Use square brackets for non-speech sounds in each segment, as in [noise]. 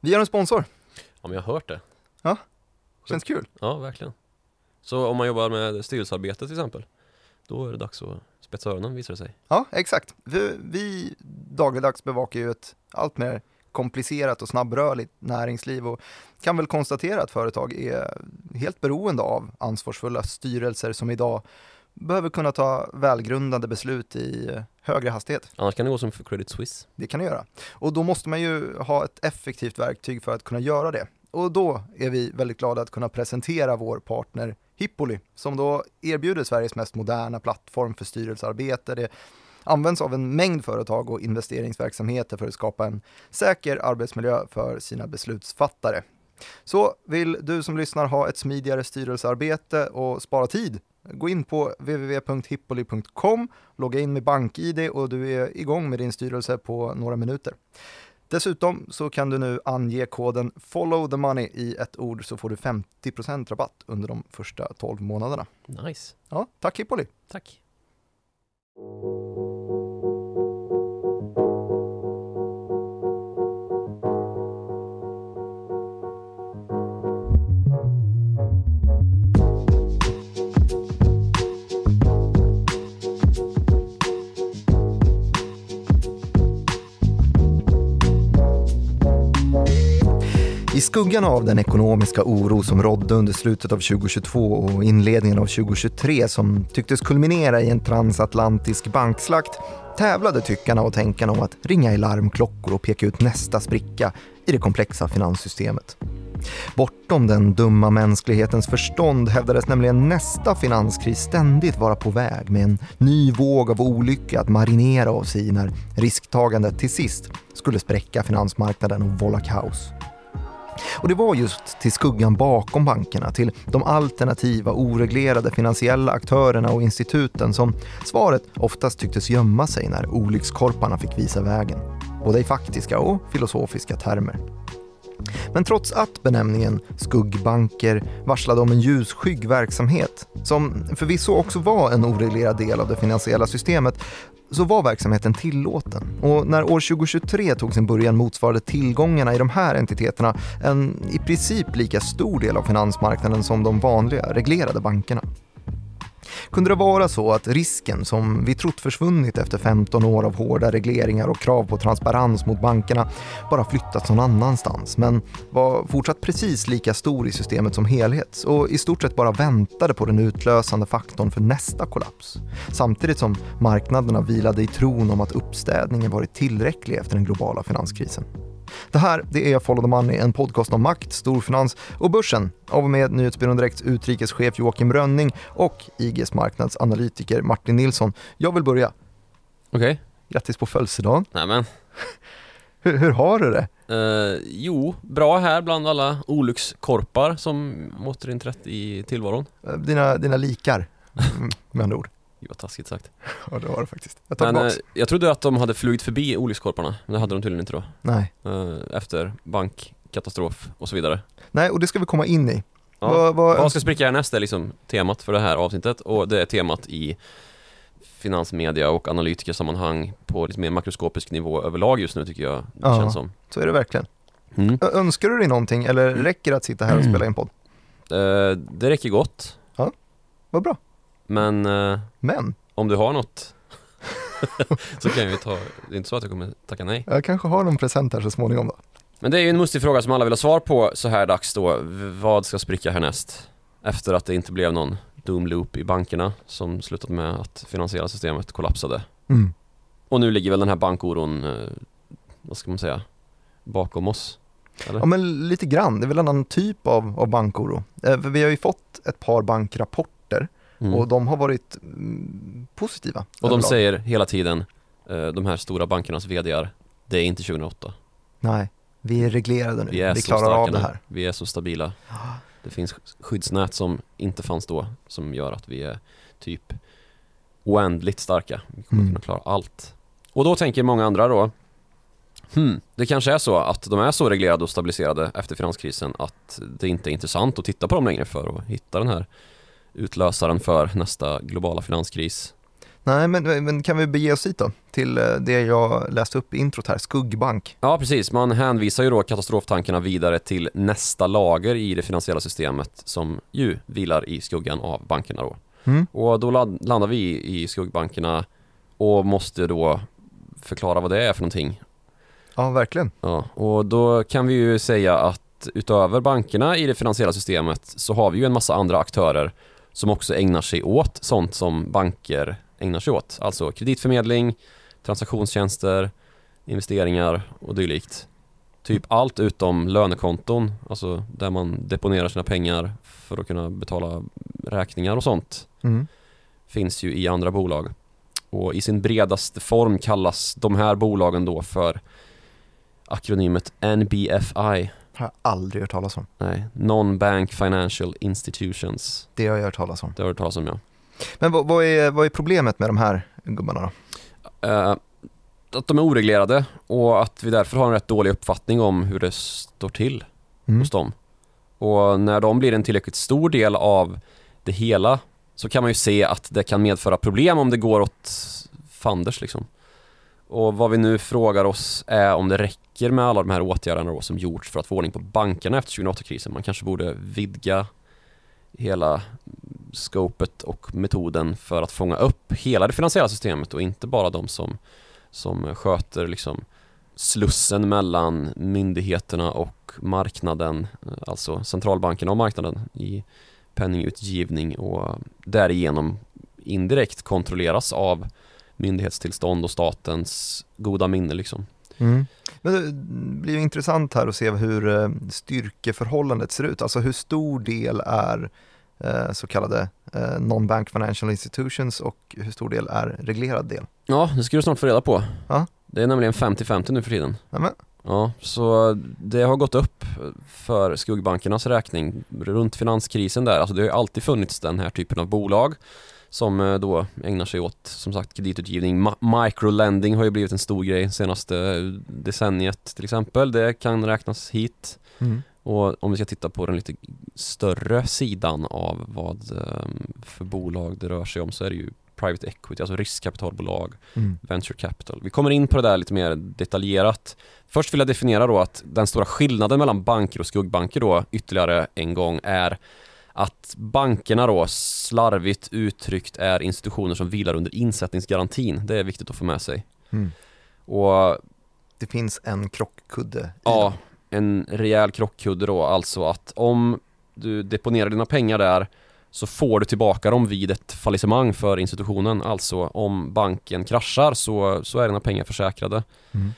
Vi är en sponsor. Ja men jag har hört det. Känns kul. Ja, verkligen. Så om man jobbar med styrelsearbete till exempel, då är det dags att spetsa öronen visar det sig. Ja, exakt. Vi, vi dagligdags bevakar ju ett allt mer komplicerat och snabbrörligt näringsliv och kan väl konstatera att företag är helt beroende av ansvarsfulla styrelser som idag behöver kunna ta välgrundade beslut i högre hastighet. Annars kan det gå som för Credit Suisse. Det kan det göra. Och då måste man ju ha ett effektivt verktyg för att kunna göra det. Och då är vi väldigt glada att kunna presentera vår partner Hippoli, som då erbjuder Sveriges mest moderna plattform för styrelsearbete. Det används av en mängd företag och investeringsverksamheter för att skapa en säker arbetsmiljö för sina beslutsfattare. Så vill du som lyssnar ha ett smidigare styrelsearbete och spara tid Gå in på www.hippoli.com, logga in med BankID och du är igång med din styrelse på några minuter. Dessutom så kan du nu ange koden follow the money i ett ord så får du 50% rabatt under de första 12 månaderna. Nice. Ja, tack Hippoli! Tack. I skuggan av den ekonomiska oro som rådde under slutet av 2022 och inledningen av 2023 som tycktes kulminera i en transatlantisk bankslakt tävlade tyckarna och tänkarna om att ringa i larmklockor och peka ut nästa spricka i det komplexa finanssystemet. Bortom den dumma mänsklighetens förstånd hävdades nämligen nästa finanskris ständigt vara på väg med en ny våg av olycka att marinera oss i när risktagandet till sist skulle spräcka finansmarknaden och vålla kaos. Och det var just till skuggan bakom bankerna, till de alternativa, oreglerade finansiella aktörerna och instituten som svaret oftast tycktes gömma sig när olyckskorparna fick visa vägen. Både i faktiska och filosofiska termer. Men trots att benämningen skuggbanker varslade om en ljusskygg verksamhet, som förvisso också var en oreglerad del av det finansiella systemet, så var verksamheten tillåten. Och när år 2023 tog sin början motsvarade tillgångarna i de här entiteterna en i princip lika stor del av finansmarknaden som de vanliga reglerade bankerna. Kunde det vara så att risken som vi trott försvunnit efter 15 år av hårda regleringar och krav på transparens mot bankerna bara flyttats någon annanstans men var fortsatt precis lika stor i systemet som helhet och i stort sett bara väntade på den utlösande faktorn för nästa kollaps. Samtidigt som marknaderna vilade i tron om att uppstädningen varit tillräcklig efter den globala finanskrisen. Det här det är Follow the Money, en podcast om makt, storfinans och börsen av och med Nyhetsbyrån Direkts utrikeschef Joakim Rönning och IGs marknadsanalytiker Martin Nilsson. Jag vill börja. Okej. Grattis på födelsedagen. Nej men. [laughs] Hur, hur har du det? Eh, jo, bra här bland alla olyckskorpar som återinträtt i tillvaron. Eh, Dina, dina likar, [laughs] mm, med andra ord. Det var taskigt sagt. [laughs] Ja, det var det faktiskt. Jag tar Men eh, jag trodde att de hade flugit förbi olyckskorparna, men det hade de tydligen inte då. Nej. Eh, efter bankkatastrof och så vidare. Nej, och det ska vi komma in i. Ja. Vad, vad, Vad ska spricka härnäst är liksom temat för det här avsnittet och det är temat i finansmedia och analytikersammanhang på lite mer makroskopisk nivå överlag just nu tycker jag det Ja. känns som. så är det verkligen. Mm. Ö- Önskar du dig någonting eller räcker det att sitta här och spela in podd? Eh, det räcker gott, Vad bra. Men eh, Men, om du har något [laughs] så kan jag ju ta, det är inte så att jag kommer tacka nej. jag kanske har någon present här så småningom då. Men det är ju en mustig fråga som alla vill ha svar på så här dags då. V- Vad ska spricka härnäst? Efter att det inte blev någon doom loop i bankerna som slutat med att finansiella systemet kollapsade. Mm. Och nu ligger väl den här bankoron, eh, vad ska man säga, bakom oss? Eller? Ja men lite grann, det är väl en annan typ av, av bankoro. Eh, för vi har ju fått ett par bankrapporter Mm. och de har varit mm, positiva. Och de säger hela tiden, eh, de här stora bankernas VDR, det är inte 2008. Nej, vi är reglerade nu, Vi vi, klarar av det här. Vi är så stabila. [gasps] Det finns skyddsnät som inte fanns då, som gör att vi är typ oändligt starka. Vi kommer Mm. kunna klara allt. Och då tänker många andra då, hmm, det kanske är så att de är så reglerade och stabiliserade efter finanskrisen att det inte är intressant att titta på dem längre för att hitta den här utlösaren för nästa globala finanskris. Nej, men, men kan vi bege oss dit då? Till eh, det jag läste upp i introt här, skuggbank. Ja, precis. Man hänvisar ju då katastroftankarna vidare till nästa lager i det finansiella systemet som ju vilar i skuggan av bankerna då. Mm. Och då landar vi i skuggbankerna och måste då förklara vad det är för någonting. Ja, verkligen. Ja, och då kan vi ju säga att utöver bankerna i det finansiella systemet så har vi ju en massa andra aktörer som också ägnar sig åt sånt som banker ägnar sig åt. Alltså kreditförmedling, transaktionstjänster, investeringar och dylikt. Typ allt utom lönekonton, alltså där man deponerar sina pengar för att kunna betala räkningar och sånt. Mm. Finns ju i andra bolag. Och i sin bredaste form kallas de här bolagen då för akronymet NBFI. Har jag aldrig hört talas om. Nej, Non-Bank Financial Institutions. Det har jag hört talas om. Det har du hört talas om ja. Men vad, vad, är, vad är problemet med de här gubbarna då? Eh, att de är oreglerade och att vi därför har en rätt dålig uppfattning om hur det står till Mm. hos dem. Och när de blir en tillräckligt stor del av det hela så kan man ju se att det kan medföra problem om det går åt fanders liksom. Och vad vi nu frågar oss är om det räcker med alla de här åtgärderna då som gjorts för att få ordning på bankerna efter 2008-krisen. Man kanske borde vidga hela scopet och metoden för att fånga upp hela det finansiella systemet och inte bara de som, som sköter liksom slussen mellan myndigheterna och marknaden, alltså centralbankerna och marknaden i penningutgivning och därigenom indirekt kontrolleras av myndighetstillstånd och statens goda minne liksom. Mm. Men det blir intressant här att se hur eh, styrkeförhållandet ser ut. Alltså hur stor del är eh, så kallade eh, non-bank financial institutions och hur stor del är reglerad del? Ja, det ska du snart få reda på. Ja. Det är nämligen 50-50 nu för tiden. Nämen. Ja, så det har gått upp för skuggbankernas räkning runt finanskrisen där. Alltså det har alltid funnits den här typen av bolag som eh, då ägnar sig åt som sagt kreditutgivning. Ma- microlending har ju blivit en stor grej senaste decenniet till exempel. Det kan räknas hit. Mm. Och om vi ska titta på den lite större sidan av vad eh, för bolag det rör sig om så är det ju private equity, alltså riskkapitalbolag, Mm. venture capital. Vi kommer in på det där lite mer detaljerat. Först vill jag definiera då att den stora skillnaden mellan banker och skuggbanker då ytterligare en gång är att bankerna då slarvigt uttryckt är institutioner som vilar under insättningsgarantin. Det är viktigt att få med sig. Mm. Och Det finns en krockkudde Ja, en rejäl krockkudde då, alltså att om du deponerar dina pengar där så får du tillbaka dem vid ett fallissemang för institutionen. Alltså om banken kraschar så, så är dina pengar försäkrade. Mm.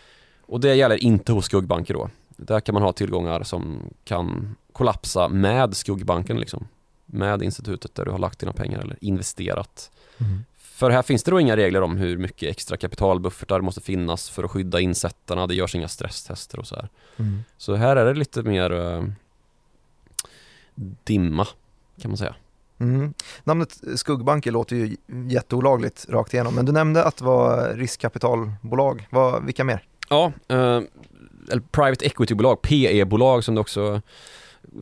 Och det gäller inte hos skuggbanker då. Där kan man ha tillgångar som kan kollapsa med skuggbanken liksom. Med institutet där du har lagt dina pengar eller investerat. Mm. För här finns det då inga regler om hur mycket extra kapitalbuffertar måste finnas för att skydda insättarna. Det görs inga stresstester och så här. Mm. Så här är det lite mer eh, dimma kan man säga. Mm. Namnet skuggbanker låter ju jätteolagligt rakt igenom, men du nämnde att det var riskkapitalbolag. Vad, vilka mer? Ja, eh, eller Private Equity-bolag, PE-bolag som det också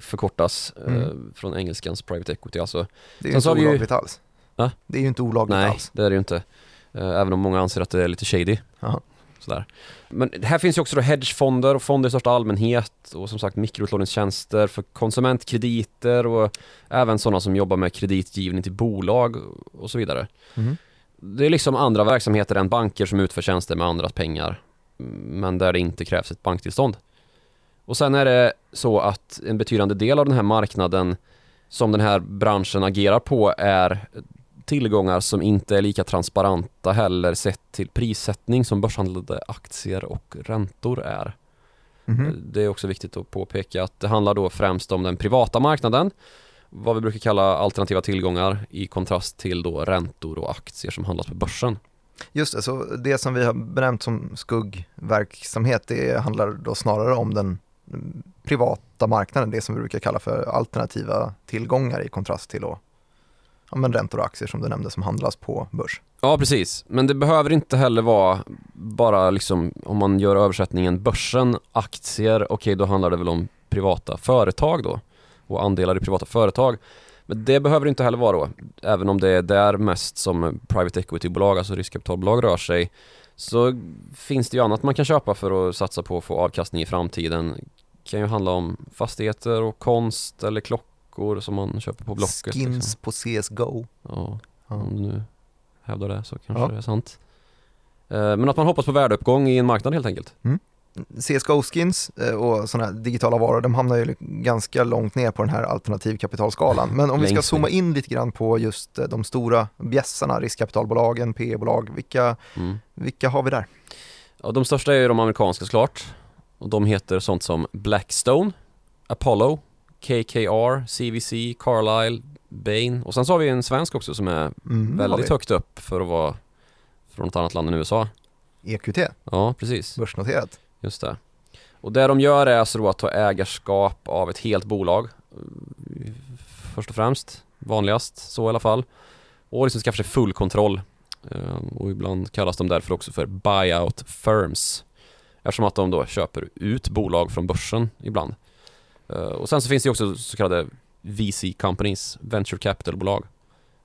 förkortas eh, Mm. från engelskans Private Equity. Alltså, Det är ju inte vi ju- olagligt alls. Va? Det är ju inte olagligt nej, alls. det är det ju inte. Eh, även om många anser att det är lite shady. Sådär. Men här finns ju också då hedgefonder och fonder i största allmänhet och som sagt mikroutlåningstjänster för konsumentkrediter och även sådana som jobbar med kreditgivning till bolag och så vidare. Mm. Det är liksom andra verksamheter än banker som utför tjänster med andras pengar men där det inte krävs ett banktillstånd. Och sen är det så att en betydande del av den här marknaden som den här branschen agerar på är tillgångar som inte är lika transparenta heller sett till prissättning som börshandlade aktier och räntor är. Mhm. Det är också viktigt att påpeka att det handlar då främst om den privata marknaden vad vi brukar kalla alternativa tillgångar i kontrast till då räntor och aktier som handlas på börsen. Just det, så det som vi har benämnt som skuggverksamhet, det handlar då snarare om den privata marknaden, det som vi brukar kalla för alternativa tillgångar i kontrast till då, ja, men räntor och aktier som du nämnde som handlas på börs. Ja precis, men det behöver inte heller vara bara liksom om man gör översättningen börsen, aktier, okej då handlar det väl om privata företag då och andelar i privata företag. Men det behöver det inte heller vara då. Även om det är där mest som private equity-bolag, alltså riskkapitalbolag rör sig. Så finns det ju annat man kan köpa för att satsa på att få avkastning i framtiden. Det kan ju handla om fastigheter och konst eller klockor som man köper på Blocket. Skins liksom. på CSGO. Ja, Ja. om du nu hävdar det så kanske Ja. det är sant. Eh, Men att man hoppas på värdeuppgång i en marknad helt enkelt. CSGO-skins eh, och sådana digitala varor, de hamnar ju ganska långt ner på den här alternativkapitalskalan. Men om vi ska zooma in lite grann på just eh, de stora bjässarna, riskkapitalbolagen, PE-bolag, vilka, Mm. vilka har vi där? Ja, de största är ju de amerikanska såklart. Och de heter sånt som Blackstone, Apollo, KKR, CVC, Carlyle, Bain och sen så har vi en svensk också som är Mm, väldigt högt upp för att vara från ett annat land än USA. EQT, Ja, precis. börsnoterat. Just det. Och det de gör är alltså då att ta ägarskap av ett helt bolag. Först och främst, vanligast så i alla fall. Och liksom skaffa sig full kontroll. Ehm, och ibland kallas de därför också för buyout firms. Eftersom att de då köper ut bolag från börsen ibland. Ehm, och sen så finns det ju också så kallade VC companies, venture capital-bolag.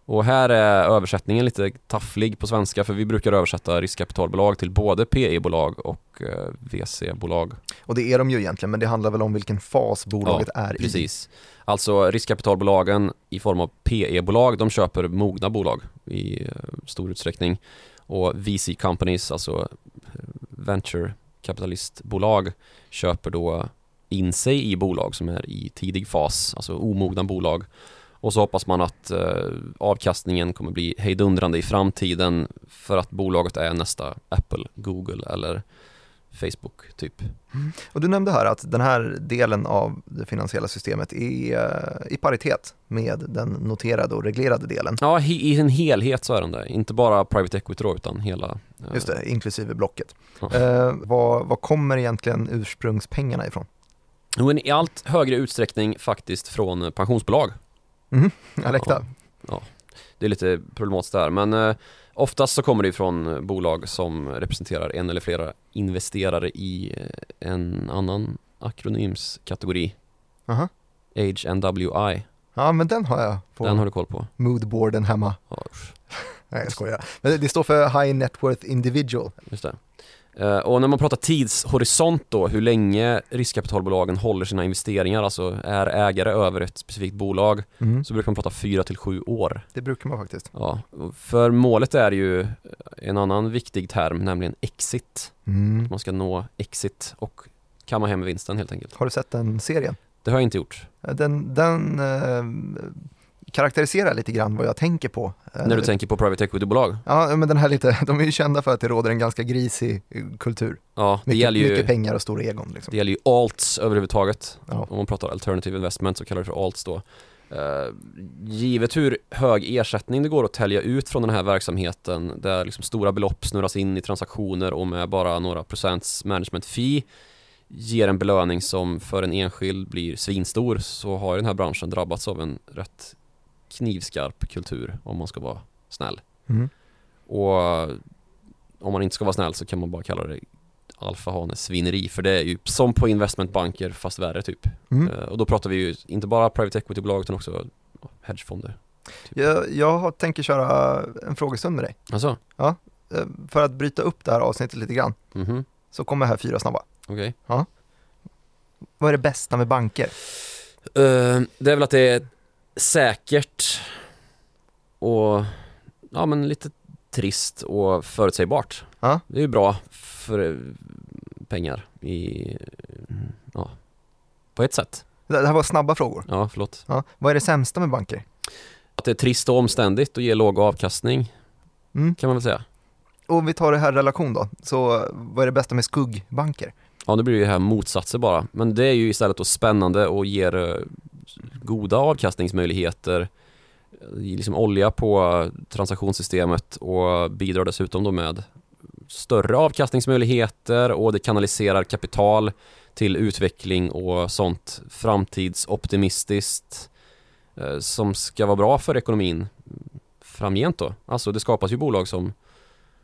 Och här är översättningen lite tafflig på svenska för vi brukar översätta riskkapitalbolag till både PE-bolag och eh, VC-bolag. Och det är de ju egentligen, men det handlar väl om vilken fas bolaget är i. Precis. Alltså riskkapitalbolagen i form av PE-bolag, de köper mogna bolag i eh, stor utsträckning. Och VC companies, alltså eh, venture kapitalistbolag, köper då in sig i bolag som är i tidig fas, alltså omogna bolag. Och så hoppas man att eh, avkastningen kommer bli hejdundrande i framtiden för att bolaget är nästa Apple, Google eller Facebook typ. Och du nämnde här att den här delen av det finansiella systemet är eh, i paritet med den noterade och reglerade delen. Ja, i sin helhet så är den det. Inte bara private equity då, utan hela... eh, Just det, inklusive blocket. Eh, vad, vad kommer egentligen ursprungspengarna ifrån? Jo, i allt högre utsträckning faktiskt från eh, pensionsbolag. Alecta? Det är lite problematiskt där, men eh, oftast så kommer det ifrån eh, bolag som representerar en eller flera investerare i eh, en annan akronymskategori. Aha. HNWI, Ja, men den har jag på den har du koll på? moodboarden hemma. Ja. [laughs] Nej, jag skojar. Men det står för High Net Worth Individual. Just det. Eh, Och när man pratar tidshorisont då, hur länge riskkapitalbolagen håller sina investeringar, alltså är ägare över ett specifikt bolag, Mm. så brukar man prata 4 till 7 år. Det brukar man faktiskt. Ja, för målet är ju en annan viktig term, nämligen exit. Mm. Man ska nå exit och kamma hem vinsten helt enkelt. Har du sett den serien? Det har jag inte gjort. Den, den eh, karaktäriserar lite grann vad jag tänker på. Eh, När du tänker på private equity-bolag. Ja, men den här lite, [laughs] de är ju kända för att det råder en ganska grisig eh, kultur. Ja, det Mycket, gäller, ju, mycket pengar och stora egon. Liksom. det gäller ju alts överhuvudtaget. Ja. Om man pratar alternative investment så kallar det för alts då. Eh, givet hur hög ersättning det går att tälja ut från den här verksamheten där liksom stora belopp snurras in i transaktioner och med bara några procents management fee ger en belöning som för en enskild blir svinstor så har den här branschen drabbats av en rätt knivskarp kultur om man ska vara snäll. Mm. Och om man inte ska vara snäll så kan man bara kalla det alfahane svineri för det är ju som på investmentbanker fast värre typ. Mm. Eh, Och då pratar vi ju inte bara private equity-bolag utan också hedgefonder. Jag, jag har- tänker köra en frågestund med dig. Alltså, Eh, För att bryta upp det här avsnittet lite grann mhm, så kommer här fyra snabba. okej. Vad är det bästa med banker? Eh, det är väl att det är säkert och ja men lite trist och förutsägbart. Ja. Det är ju bra för eh, pengar i, ja, på ett sätt. Det det här var snabba frågor. Ja, förlåt. Ja. Vad är det sämsta med banker? Att det är trist och omständigt och ger låg avkastning Mm. kan man väl säga. Och om vi tar det här relation då, så vad är det bästa med skuggbanker? Ja, det blir ju här motsatser bara. Men det är ju istället då spännande och ger eh, goda avkastningsmöjligheter. Eh, liksom olja på transaktionssystemet och bidrar dessutom då med större avkastningsmöjligheter och det kanaliserar kapital till utveckling och sånt framtidsoptimistiskt eh, som ska vara bra för ekonomin framgent då. Alltså det skapas ju bolag som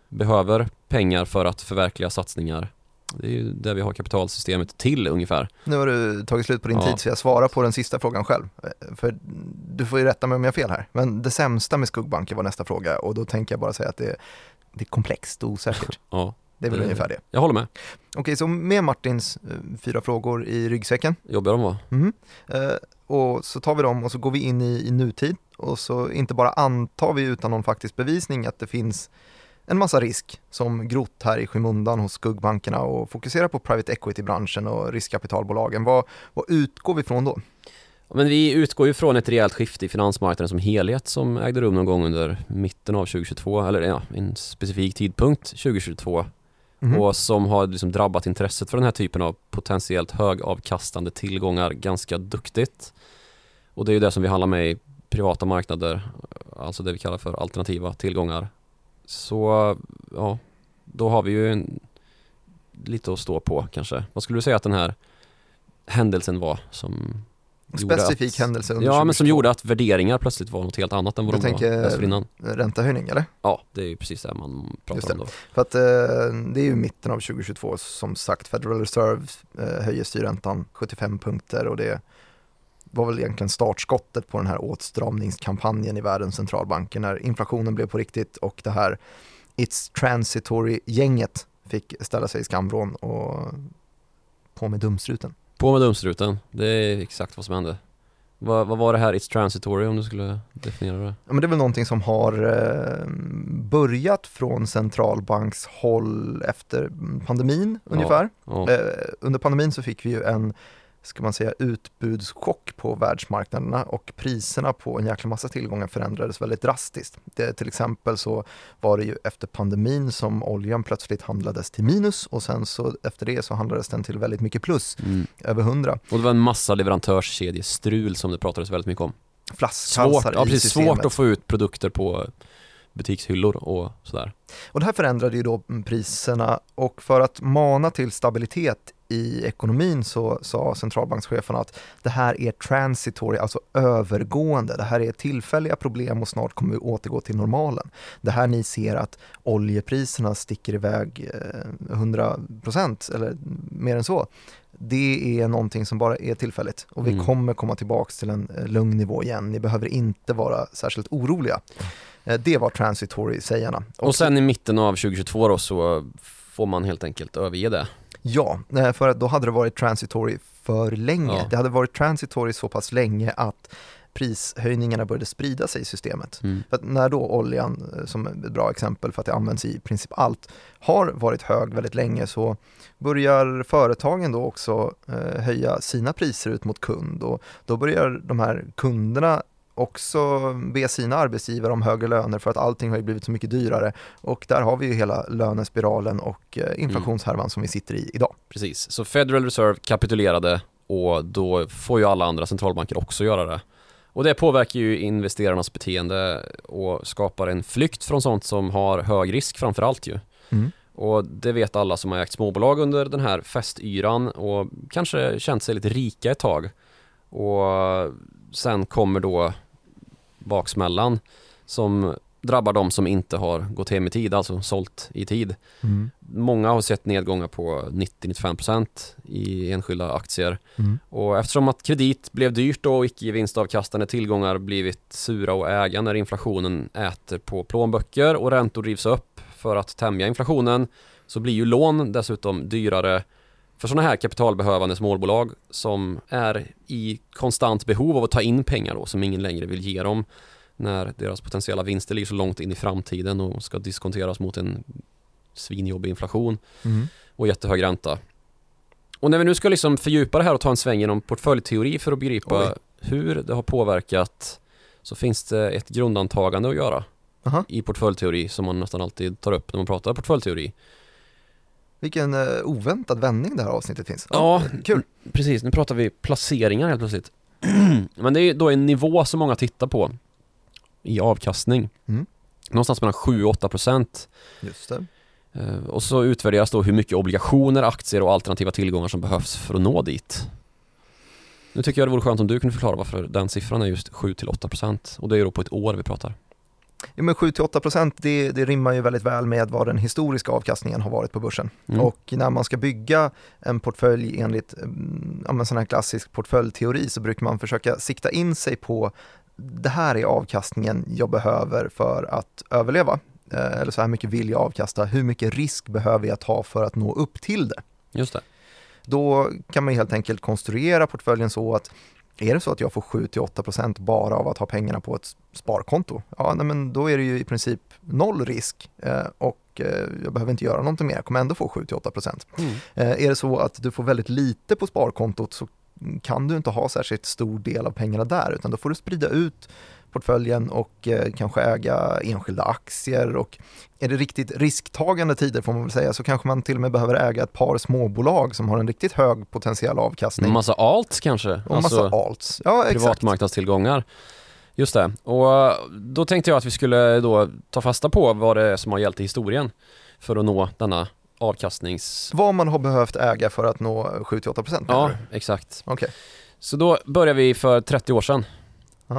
behöver pengar för att förverkliga satsningar det är ju där vi har kapitalsystemet till ungefär. Nu har du tagit slut på din Ja. tid så jag svarar på den sista frågan själv. För du får ju rätta mig om jag har fel här. Men det sämsta med skuggbanker var nästa fråga och då tänker jag bara säga att det, det är komplext och osäkert. [laughs] Ja, Det är väl Det- ungefär det. jag håller med. Okej, så med Martins eh, fyra frågor i ryggsäcken. Jobbiga de var. Eh, och så tar vi dem och så går vi in i, i nutid och så inte bara antar vi utan någon faktisk bevisning att det finns en massa risk som grott här i skymundan hos skuggbankerna och fokuserar på private equity-branschen och riskkapitalbolagen. Vad, vad utgår vi från då? Men vi utgår ju från ett rejält skifte i finansmarknaden som helhet som ägde rum någon gång under mitten av 2022, eller ja, en specifik tidpunkt 2022 Mhm. och som har liksom drabbat intresset för den här typen av potentiellt högavkastande tillgångar ganska duktigt. Och det är ju det som vi handlar med i privata marknader, alltså det vi kallar för alternativa tillgångar. Så ja, då har vi ju en, lite att stå på kanske. Vad skulle du säga att den här händelsen var som Specifik att, händelse under Ja, men som 2022. gjorde att värderingar plötsligt var något helt annat än vad Du de tänker- var dessförinnan. Räntehöjning eller? Ja, det är ju precis det man pratar om då. För att eh, det är ju mitten av 2022 som sagt Federal Reserve eh, höjer styrräntan 75 punkter och det var väl egentligen startskottet på den här åtstramningskampanjen i världens centralbanker när inflationen blev på riktigt och det här It's Transitory-gänget fick ställa sig i skamvrån och på med dumstruten. På med dumstruten, det är exakt vad som hände. Vad, vad var det här It's Transitory om du skulle definiera det? Ja, men det är väl någonting som har eh, börjat från centralbankshåll efter pandemin Ja. ungefär. Ja, Eh, under pandemin så fick vi ju en ska man säga, utbudschock på världsmarknaderna och priserna på en jäkla massa tillgångar förändrades väldigt drastiskt. Det, till exempel så var det ju efter pandemin som oljan plötsligt handlades till minus och sen så efter det så handlades den till väldigt mycket plus, mm. över 100. Och det var en massa leverantörskedjestrul som det pratades väldigt mycket om. Flaskhalsar Svårt, ja, i precis, systemet. svårt att få ut produkter på butikshyllor och sådär. Och det här förändrade ju då priserna och för att mana till stabilitet i ekonomin så sa centralbankscheferna att det här är transitory, alltså övergående. Det här är tillfälliga problem och snart kommer vi återgå till normalen. Det här ni ser att oljepriserna sticker iväg eh, 100% eller mer än så. Det är någonting som bara är tillfälligt och vi Mm. kommer komma tillbaks till en eh, lugn nivå igen. Ni behöver inte vara särskilt oroliga. Eh, Det var transitory-sägarna. Och sen i mitten av 2022 då så får man helt enkelt överge det. Ja, eh, för att då hade det varit transitory för länge. Ja. Det hade varit transitory så pass länge att prishöjningarna började sprida sig i systemet. Mm. För att när då oljan, eh, som ett bra exempel för att det används i princip allt, har varit hög väldigt länge så börjar företagen då också eh, höja sina priser ut mot kund och då börjar de här kunderna också be sina arbetsgivare om högre löner för att allting har ju blivit så mycket dyrare och där har vi ju hela lönespiralen och eh, inflationshärvan som vi sitter i idag. Precis, så Federal Reserve kapitulerade och då får ju alla andra centralbanker också göra det. Och det påverkar ju investerarnas beteende och skapar en flykt från sånt som har hög risk framför allt ju. Mm. Och det vet alla som har ägt småbolag under den här festyran och kanske känt sig lite rika ett tag. Och sen kommer då baksmällan som drabbar de som inte har gått hem i tid, alltså sålt i tid. Mm. Många har sett nedgångar på 90-95% i enskilda aktier. Mm. Och eftersom att kredit blev dyrt och icke vinstavkastande tillgångar blivit sura att äga när inflationen äter på plånböcker och räntor drivs upp för att tämja inflationen så blir ju lån dessutom dyrare för sådana här kapitalbehövande småbolag som är i konstant behov av att ta in pengar då som ingen längre vill ge dem när deras potentiella vinster ligger så långt in i framtiden och ska diskonteras mot en svinjobbig inflation Mm. och jättehög ränta. Och när vi nu ska liksom fördjupa det här och ta en sväng genom portföljteori för att begripa Oj. hur det har påverkat så finns det ett grundantagande att göra Aha. i portföljteori som man nästan alltid tar upp när man pratar portföljteori. Vilken eh, oväntad vändning det här avsnittet finns. Ja, Kul. Precis, nu pratar vi placeringar helt plötsligt. [clears throat] Men det är då en nivå som många tittar på i avkastning. Mm. Någonstans mellan 7 och 8 procent. Just det. Eh, Och så utvärderas då hur mycket obligationer, aktier och alternativa tillgångar som behövs för att nå dit. Nu tycker jag det vore skönt om du kunde förklara varför den siffran är just 7-8% och det är då på ett år vi pratar. Ja, men 7-8 procent det, det rimmar ju väldigt väl med vad den historiska avkastningen har varit på börsen. Mm. Och när man ska bygga en portfölj enligt mm, ja, sån här klassisk portföljteori så brukar man försöka sikta in sig på det här är avkastningen jag behöver för att överleva. Eh, Eller så här mycket vill jag avkasta, hur mycket risk behöver jag ta för att nå upp till det? Just det. Då kan man helt enkelt konstruera portföljen så att är det så att jag får 7-8% bara av att ha pengarna på ett sparkonto, ja nej, men då är det ju i princip noll risk eh, och eh, jag behöver inte göra någonting mer, jag kommer ändå få 7-8%. Mm. Eh, är det så att du får väldigt lite på sparkontot så kan du inte ha särskilt stor del av pengarna där utan då får du sprida ut portföljen och eh, kanske äga enskilda aktier och är det riktigt risktagande tider får man väl säga så kanske man till och med behöver äga ett par småbolag som har en riktigt hög potentiell avkastning. En massa alts kanske? och massa alts. Ja, exakt. privatmarknadstillgångar. Just det. Och eh, då tänkte jag att vi skulle då ta fasta på vad det är som har gällt i historien för att nå denna avkastnings... Vad man har behövt äga för att nå 7-8% menar Ja, exakt. Okej, Så då börjar vi för 30 år sedan.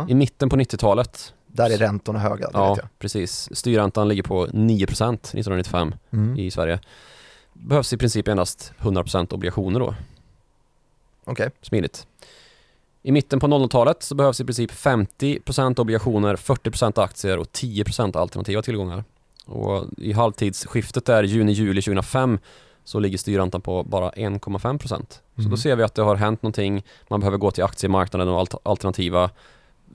I mitten på 90-talet. där är räntorna höga, det Ja, vet jag. precis. Styrräntan ligger på 9% 1995 Mm. i Sverige. Behövs i princip endast 100% obligationer då. Okej, Smidigt. I mitten på 00-talet så behövs i princip 50% obligationer, 40% aktier och 10% alternativa tillgångar. Och I halvtidsskiftet där juni-juli 2005 så ligger styrräntan på bara 1,5%. Så Mhm. då ser vi att det har hänt någonting. Man behöver gå till aktiemarknaden och alt- alternativa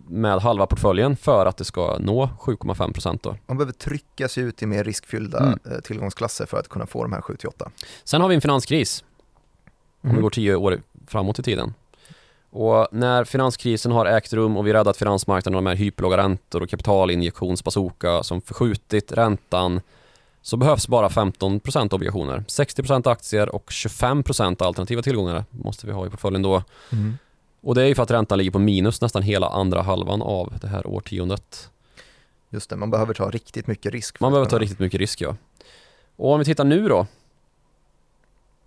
med halva portföljen för att det ska nå 7,5% då. man behöver trycka sig ut i mer riskfyllda Mm. eh, tillgångsklasser för att kunna få de här 7-8. Sen har vi en finanskris. om Mm. vi går tio år framåt i tiden. Och när finanskrisen har ägt rum och vi räddat finansmarknaden med hyperlåga räntor och kapitalinjektionsbazooka som förskjutit räntan så behövs bara 15% obligationer. 60% aktier och 25% alternativa tillgångar måste vi ha i portföljen då. Mm. Och det är ju för att räntan ligger på minus nästan hela andra halvan av det här årtiondet. Just det, man behöver ta riktigt mycket risk. Man behöver ta riktigt mycket risk ja. Och om vi tittar nu då.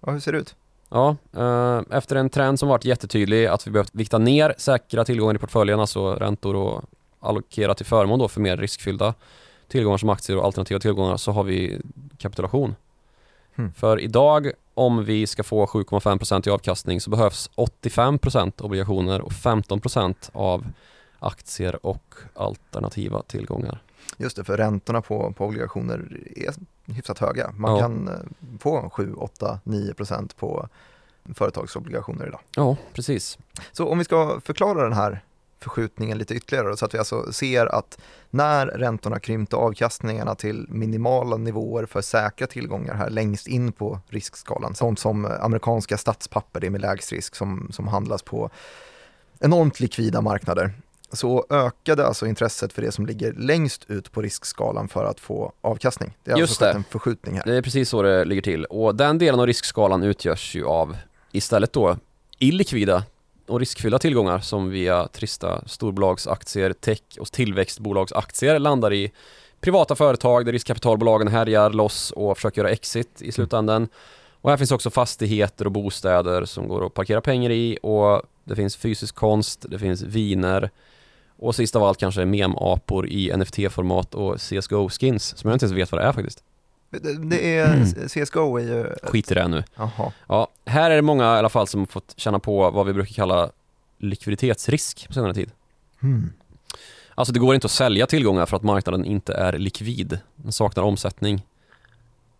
Ja, hur ser det ut? Ja, eh, efter en trend som varit jättetydlig att vi behövt vikta ner säkra tillgångar i portföljen, alltså räntor och allokera till förmån då för mer riskfyllda tillgångar som aktier och alternativa tillgångar så har vi kapitulation. Hmm. För idag om vi ska få 7,5% i avkastning så behövs 85% obligationer och 15% av aktier och alternativa tillgångar. Just det, för räntorna på, på obligationer är hyfsat höga. Man Ja. kan eh, få 7, 8, 9 procent på företagsobligationer idag. Ja, precis. Så om vi ska förklara den här förskjutningen lite ytterligare så att vi alltså ser att när räntorna krympte avkastningarna till minimala nivåer för säkra tillgångar här längst in på riskskalan, sånt som amerikanska statspapper, det med lägst risk som, som handlas på enormt likvida marknader, så ökade alltså intresset för det som ligger längst ut på riskskalan för att få avkastning. Det har Just alltså skett det. en förskjutning här. Det är precis så det ligger till. Och den delen av riskskalan utgörs ju av istället då illikvida och riskfyllda tillgångar som via trista storbolagsaktier, tech och tillväxtbolagsaktier landar i privata företag där riskkapitalbolagen härjar loss och försöker göra exit i slutändan. Och här finns också fastigheter och bostäder som går att parkera pengar i och det finns fysisk konst, det finns viner och sist av allt kanske memapor i NFT-format och CSGO-skins som jag inte ens vet vad det är faktiskt. Det, är, CSGO är ju... Skit i det nu. Jaha. Ja, här är det många i alla fall som fått känna på vad vi brukar kalla likviditetsrisk på senare tid. Hmm. Alltså det går inte att sälja tillgångar för att marknaden inte är likvid. Den saknar omsättning.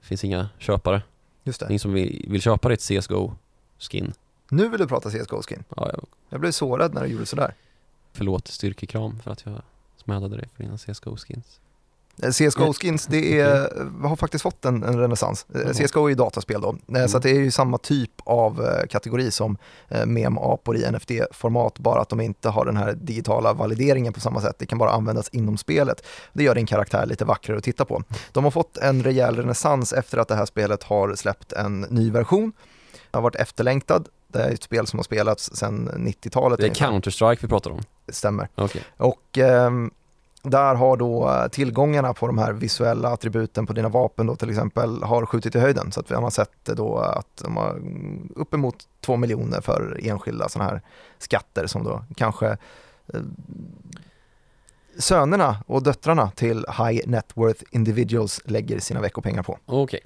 Det finns inga köpare. Just det. ingen som vill, vill köpa ditt CSGO-skin. Nu vill du prata CSGO-skin. Ja, jag- Jag blev sårad när du gjorde sådär. förlåt styrkekram för att jag smädade dig för dina CSGO-skins. Eh, CSGO-skins, det är, har faktiskt fått en, en renässans. Eh. CSGO är ju dataspel då, Eh, så att det är ju samma typ av eh, kategori som eh, mem-apor i NFT-format, bara att de inte har den här digitala valideringen på samma sätt. Det kan bara användas inom spelet. Det gör din karaktär lite vackrare att titta på. De har fått en rejäl renässans efter att det här spelet har släppt en ny version. Det har varit efterlängtad. Det är ett spel som har spelats sedan 90-talet. Det är. Counter-Strike vi pratar om. Det stämmer. Okej. Och ehm, där har då eh, tillgångarna på de här visuella attributen på dina vapen då till exempel har skjutit i höjden. Så att vi har sett då att de har mm, uppemot två miljoner för enskilda sådana här skatter som då kanske eh, sönerna och döttrarna till High Net Worth Individuals lägger sina veckopengar på. Okej.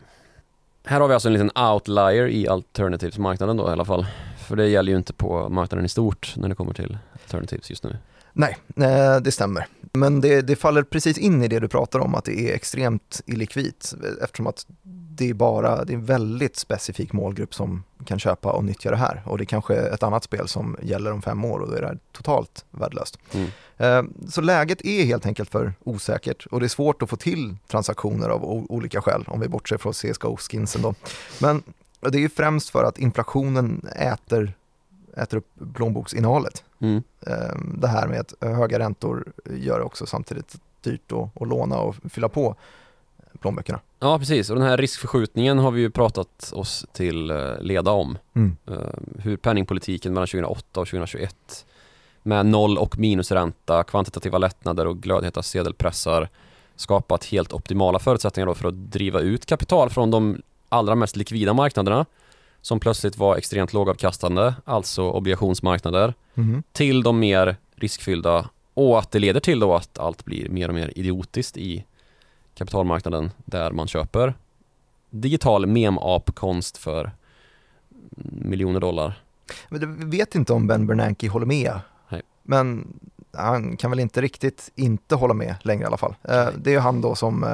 Här har vi alltså en liten outlier i alternativsmarknaden då i alla fall. För det gäller ju inte på marknaden i stort när det kommer till alternatives just nu. Nej, eh, det stämmer. Men det, det, faller precis in i det du pratar om, att det är extremt illikvitt eftersom att det är bara, det är en väldigt specifik målgrupp som kan köpa och nyttja det här och det är kanske ett annat spel som gäller om fem år och då är det totalt värdelöst. Mm. Eh, så läget är helt enkelt för osäkert och det är svårt att få till transaktioner av olika skäl om vi bortser från CSGO-skinsen då. Men det är ju främst för att inflationen äter äter upp plånboksinnehållet. Mm. Ehm, det här med att höga räntor gör det också samtidigt dyrt att, att låna och fylla på plånböckerna. Ja precis och den här riskförskjutningen har vi ju pratat oss till eh, leda om. Mm. Ehm, hur penningpolitiken mellan 2008 och 2021 med noll och minusränta, kvantitativa lättnader och glödheta sedelpressar skapat helt optimala förutsättningar för att driva ut kapital från de allra mest likvida marknaderna som plötsligt var extremt lågavkastande, alltså obligationsmarknader, mm. till de mer riskfyllda och att det leder till då att allt blir mer och mer idiotiskt i kapitalmarknaden där man köper digital mem-ap-konst för miljoner dollar. Men vi vet inte om Ben Bernanke håller med. Nej. Men han kan väl inte riktigt inte hålla med längre i alla fall. Eh, Nej. Det är ju han då som eh,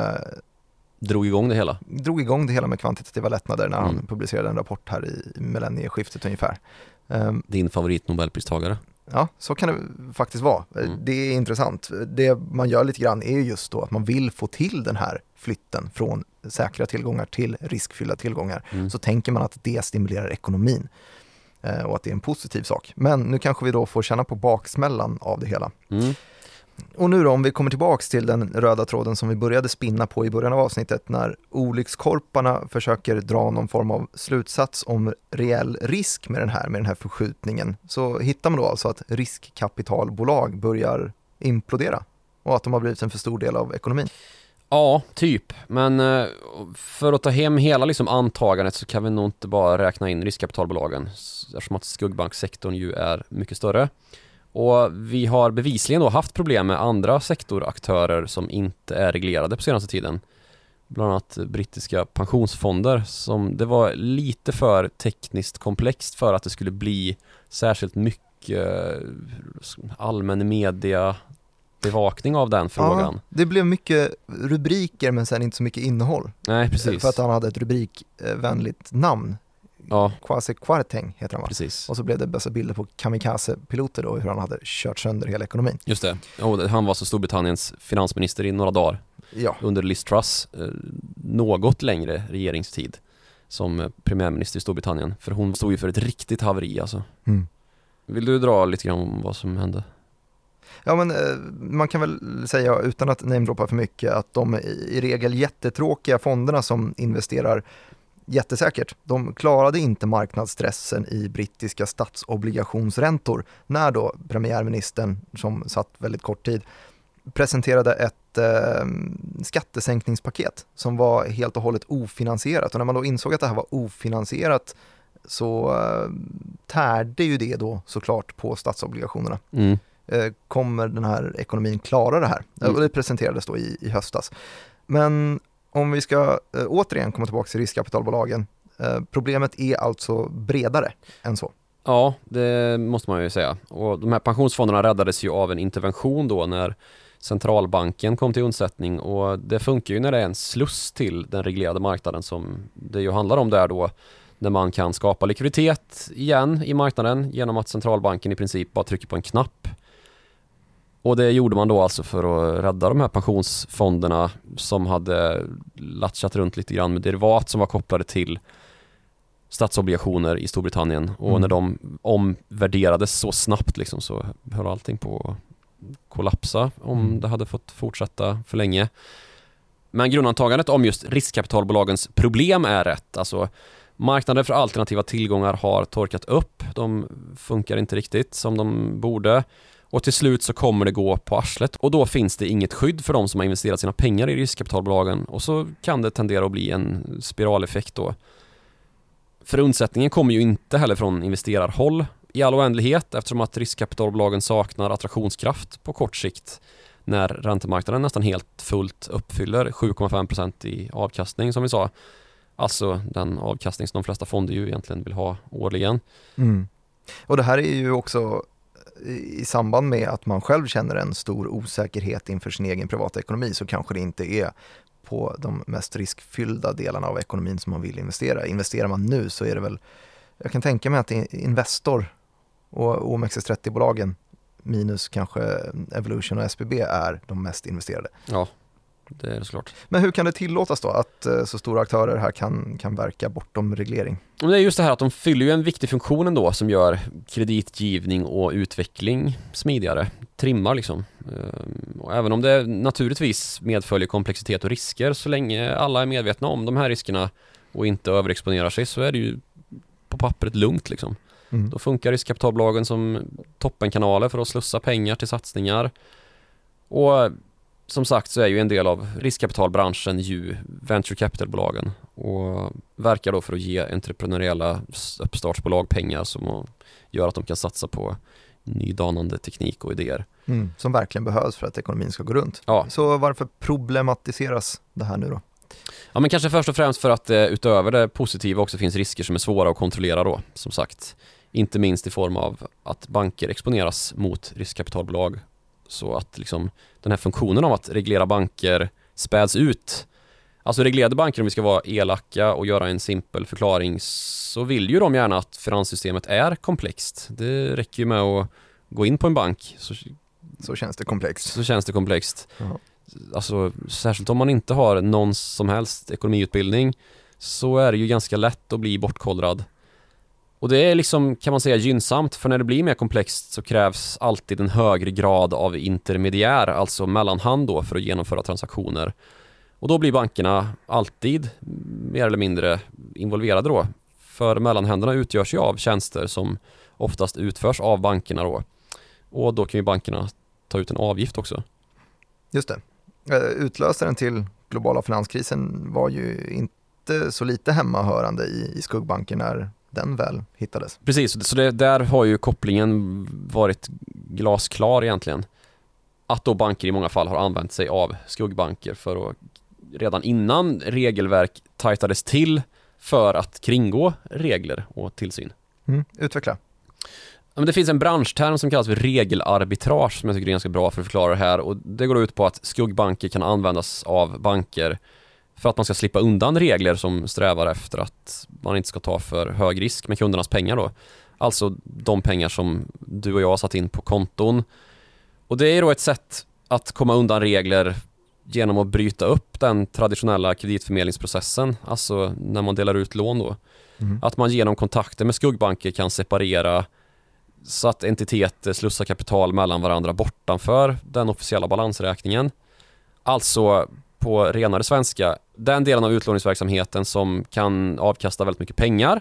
drog igång det hela. Drog igång det hela med kvantitativa lättnader när mm. han publicerade en rapport här i millennieskiftet ungefär. Um, Din favorit Nobelpristagare? Ja, så kan det faktiskt vara. Mm. Det är intressant. Det man gör lite grann är just då att man vill få till den här flytten från säkra tillgångar till riskfyllda tillgångar. Mm. Så tänker man att det stimulerar ekonomin eh, och att det är en positiv sak. Men nu kanske vi då får känna på baksmällan av det hela. Mm. Och nu då, om vi kommer tillbaks till den röda tråden som vi började spinna på i början av avsnittet, när olyckskorparna försöker dra någon form av slutsats om reell risk med den här, med den här förskjutningen, så hittar man då alltså att riskkapitalbolag börjar implodera och att de har blivit en för stor del av ekonomin. Ja, typ. Men eh, för att ta hem hela liksom antagandet så kan vi nog inte bara räkna in riskkapitalbolagen eftersom att skuggbanksektorn ju är mycket större. Och vi har bevisligen då haft problem med andra sektoraktörer som inte är reglerade på senaste tiden. Bland annat brittiska pensionsfonder som det var lite för tekniskt komplext för att det skulle bli särskilt mycket allmän media bevakning av den frågan. Ja, det blev mycket rubriker men sen inte så mycket innehåll. Nej, precis. För att han hade ett rubrikvänligt namn Ja. Kwasi Kwarteng heter han va? Precis. Och så blev det bästa bilder på kamikaze-piloter då, hur han hade kört sönder hela ekonomin. Just det, och han var så Storbritanniens finansminister i några dagar. Ja. Under Liz Truss, eh, något längre regeringstid som premiärminister i Storbritannien. För hon stod ju för ett riktigt haveri alltså. Mm. Vill du dra lite grann om vad som hände? Ja men eh, man kan väl säga utan att namedroppa för mycket att de i regel jättetråkiga fonderna som investerar jättesäkert. De klarade inte marknadsstressen i brittiska statsobligationsräntor när då premiärministern, som satt väldigt kort tid, presenterade ett eh, skattesänkningspaket som var helt och hållet ofinansierat. Och när man då insåg att det här var ofinansierat så eh, tärde ju det då såklart på statsobligationerna. Mm. Eh, kommer den här ekonomin klara det här? Mm. Och det presenterades då i, i höstas. Men om vi ska eh, återigen komma tillbaka till riskkapitalbolagen, eh, problemet är alltså bredare än så. Ja, det måste man ju säga. Och de här pensionsfonderna räddades ju av en intervention då när centralbanken kom till undsättning och det funkar ju när det är en sluss till den reglerade marknaden som det ju handlar om där då när man kan skapa likviditet igen i marknaden genom att centralbanken i princip bara trycker på en knapp och det gjorde man då alltså för att rädda de här pensionsfonderna som hade latchat runt lite grann med derivat som var kopplade till statsobligationer i Storbritannien och mm. när de omvärderades så snabbt liksom så höll allting på att kollapsa om mm. det hade fått fortsätta för länge. Men grundantagandet om just riskkapitalbolagens problem är rätt. Alltså marknader för alternativa tillgångar har torkat upp. De funkar inte riktigt som de borde. Och till slut så kommer det gå på arslet och då finns det inget skydd för de som har investerat sina pengar i riskkapitalbolagen och så kan det tendera att bli en spiraleffekt då. För undsättningen kommer ju inte heller från investerarhåll i all oändlighet eftersom att riskkapitalbolagen saknar attraktionskraft på kort sikt när räntemarknaden nästan helt fullt uppfyller 7,5% i avkastning som vi sa. Alltså den avkastning som de flesta fonder ju egentligen vill ha årligen. Mm. Och det här är ju också i samband med att man själv känner en stor osäkerhet inför sin egen privata ekonomi så kanske det inte är på de mest riskfyllda delarna av ekonomin som man vill investera. Investerar man nu så är det väl, jag kan tänka mig att Investor och OMXS30-bolagen minus kanske Evolution och SBB är de mest investerade. Ja, det är det såklart. Men hur kan det tillåtas då att eh, så stora aktörer här kan, kan verka bortom reglering? Det är just det här att de fyller ju en viktig funktion ändå som gör kreditgivning och utveckling smidigare, trimmar liksom. Ehm, och även om det naturligtvis medföljer komplexitet och risker så länge alla är medvetna om de här riskerna och inte överexponerar sig så är det ju på pappret lugnt liksom. Mm. Då funkar riskkapitalbolagen som toppenkanaler för att slussa pengar till satsningar. Och som sagt så är ju en del av riskkapitalbranschen ju venture capitalbolagen och verkar då för att ge entreprenöriella uppstartsbolag pengar som gör att de kan satsa på nydanande teknik och idéer. Mm, som verkligen behövs för att ekonomin ska gå runt. Ja. Så varför problematiseras det här nu då? Ja men kanske först och främst för att eh, utöver det positiva också finns risker som är svåra att kontrollera då, som sagt. Inte minst i form av att banker exponeras mot riskkapitalbolag så att liksom den här funktionen av att reglera banker späds ut. Alltså reglerade banker, om vi ska vara elaka och göra en simpel förklaring, så vill ju de gärna att finanssystemet är komplext. Det räcker ju med att gå in på en bank så, så känns det komplext. Så känns det komplext. Jaha. Alltså särskilt om man inte har någon som helst ekonomiutbildning så är det ju ganska lätt att bli bortkollrad. Och det är liksom, kan man säga, gynnsamt för när det blir mer komplext så krävs alltid en högre grad av intermediär, alltså mellanhand då för att genomföra transaktioner. Och då blir bankerna alltid mer eller mindre involverade då. För mellanhänderna utgörs ju av tjänster som oftast utförs av bankerna då. Och då kan ju bankerna ta ut en avgift också. Just det. Eh, utlösaren till globala finanskrisen var ju inte så lite hemmahörande i, i skuggbanker när den väl hittades. Precis, så det, där har ju kopplingen varit glasklar egentligen. Att då banker i många fall har använt sig av skuggbanker för att redan innan regelverk tajtades till för att kringgå regler och tillsyn. Mm, utveckla. det finns en branschterm som kallas för regelarbitrage som jag tycker är ganska bra för att förklara det här och det går ut på att skuggbanker kan användas av banker för att man ska slippa undan regler som strävar efter att man inte ska ta för hög risk med kundernas pengar då. Alltså de pengar som du och jag har satt in på konton. Och det är då ett sätt att komma undan regler genom att bryta upp den traditionella kreditförmedlingsprocessen, alltså när man delar ut lån då. Mm. Att man genom kontakter med skuggbanker kan separera så att entiteter slussar kapital mellan varandra bortanför den officiella balansräkningen. Alltså på renare svenska, den delen av utlåningsverksamheten som kan avkasta väldigt mycket pengar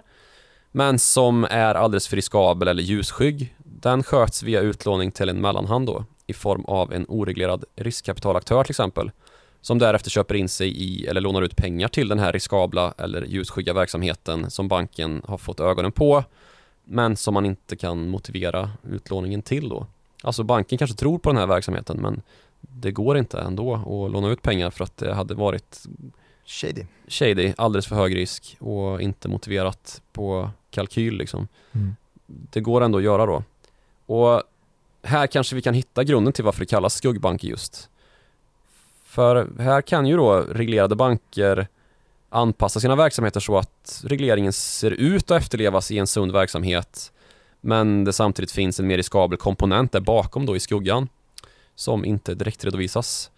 men som är alldeles för riskabel eller ljusskygg, den sköts via utlåning till en mellanhand då i form av en oreglerad riskkapitalaktör till exempel som därefter köper in sig i eller lånar ut pengar till den här riskabla eller ljusskygga verksamheten som banken har fått ögonen på men som man inte kan motivera utlåningen till då. Alltså banken kanske tror på den här verksamheten men det går inte ändå att låna ut pengar för att det hade varit Shady. Shady, alldeles för hög risk och inte motiverat på kalkyl liksom. Mm. Det går ändå att göra då. Och här kanske vi kan hitta grunden till varför det kallas skuggbanker just. För här kan ju då reglerade banker anpassa sina verksamheter så att regleringen ser ut att efterlevas i en sund verksamhet men det samtidigt finns en mer riskabel komponent där bakom då i skuggan som inte direkt redovisas.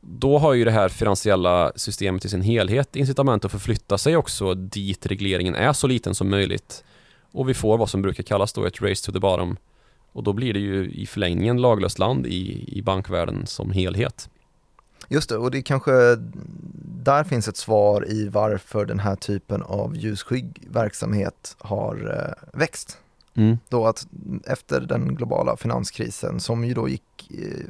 Då har ju det här finansiella systemet i sin helhet incitament att förflytta sig också dit regleringen är så liten som möjligt. Och vi får vad som brukar kallas då ett race to the bottom. Och då blir det ju i förlängningen laglöst land i, i bankvärlden som helhet. Just det, och det kanske där finns ett svar i varför den här typen av ljusskygg verksamhet har eh, växt. Mm. Då att efter den globala finanskrisen som ju då gick eh,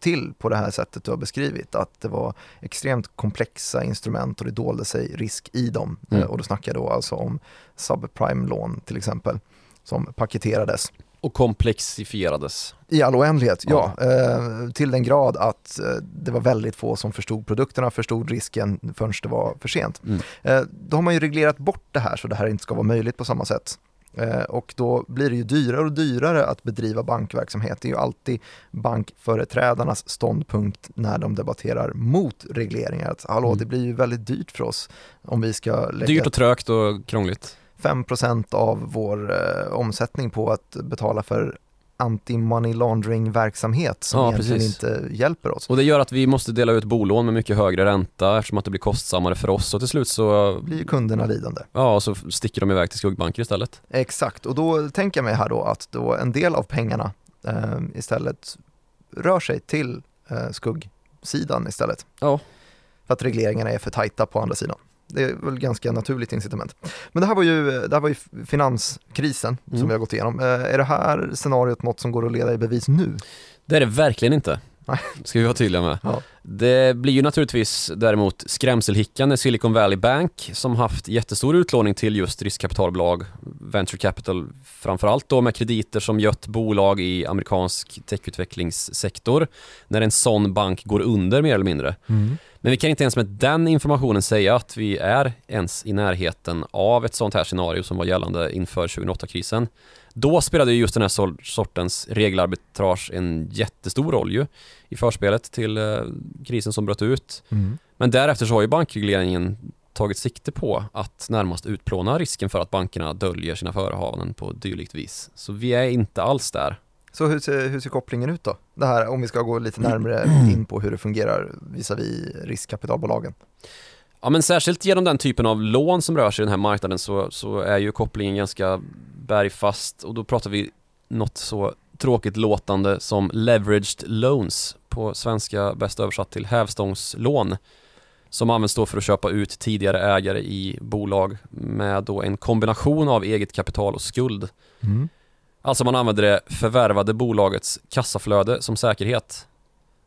till på det här sättet du har beskrivit, att det var extremt komplexa instrument och det dolde sig risk i dem. Mm. Eh, och då snackar jag då alltså om subprime-lån till exempel, som paketerades Och komplexifierades. I all oändlighet, ja. ja. Eh, till den grad att eh, det var väldigt få som förstod produkterna, förstod risken förrän det var för sent. Mm. Eh, då har man ju reglerat bort det här så det här inte ska vara möjligt på samma sätt. Eh, och då blir det ju dyrare och dyrare att bedriva bankverksamhet. Det är ju alltid bankföreträdarnas ståndpunkt när de debatterar mot regleringar. Att, hallå, mm. det blir ju väldigt dyrt för oss om vi ska lägga... Dyrt och trögt och krångligt. 5% av vår eh, omsättning på att betala för anti-money laundering-verksamhet som ja, egentligen precis. inte hjälper oss. Och det gör att vi måste dela ut bolån med mycket högre ränta eftersom att det blir kostsammare för oss och till slut så blir kunderna lidande. Ja, och så sticker de iväg till skuggbanker istället. Exakt, och då tänker jag mig här då att då en del av pengarna eh, istället rör sig till eh, skuggsidan istället. Ja. För att regleringarna är för tajta på andra sidan. Det är väl ganska naturligt incitament. Men det här var ju, det här var ju finanskrisen mm. som vi har gått igenom. Eh, är det här scenariot något som går att leda i bevis nu? Det är det verkligen inte. Ska vi vara tydliga med. Ja. Det blir ju naturligtvis däremot skrämselhickan när Silicon Valley Bank som haft jättestor utlåning till just riskkapitalbolag, venture capital framförallt då med krediter som gött bolag i amerikansk techutvecklingssektor. När en sån bank går under mer eller mindre. Mm. Men vi kan inte ens med den informationen säga att vi är ens i närheten av ett sånt här scenario som var gällande inför 2008-krisen. Då spelade just den här sortens regelarbitrage en jättestor roll ju i förspelet till eh, krisen som bröt ut. Mm. Men därefter så har ju bankregleringen tagit sikte på att närmast utplåna risken för att bankerna döljer sina förehavanden på dylikt vis. Så vi är inte alls där. Så hur ser, hur ser kopplingen ut då? Det här om vi ska gå lite närmare [clears throat] in på hur det fungerar visavi riskkapitalbolagen. Ja men särskilt genom den typen av lån som rör sig i den här marknaden så, så är ju kopplingen ganska bergfast och då pratar vi något så tråkigt låtande som leveraged loans på svenska bäst översatt till hävstångslån som används då för att köpa ut tidigare ägare i bolag med då en kombination av eget kapital och skuld. Mm. Alltså man använder det förvärvade bolagets kassaflöde som säkerhet.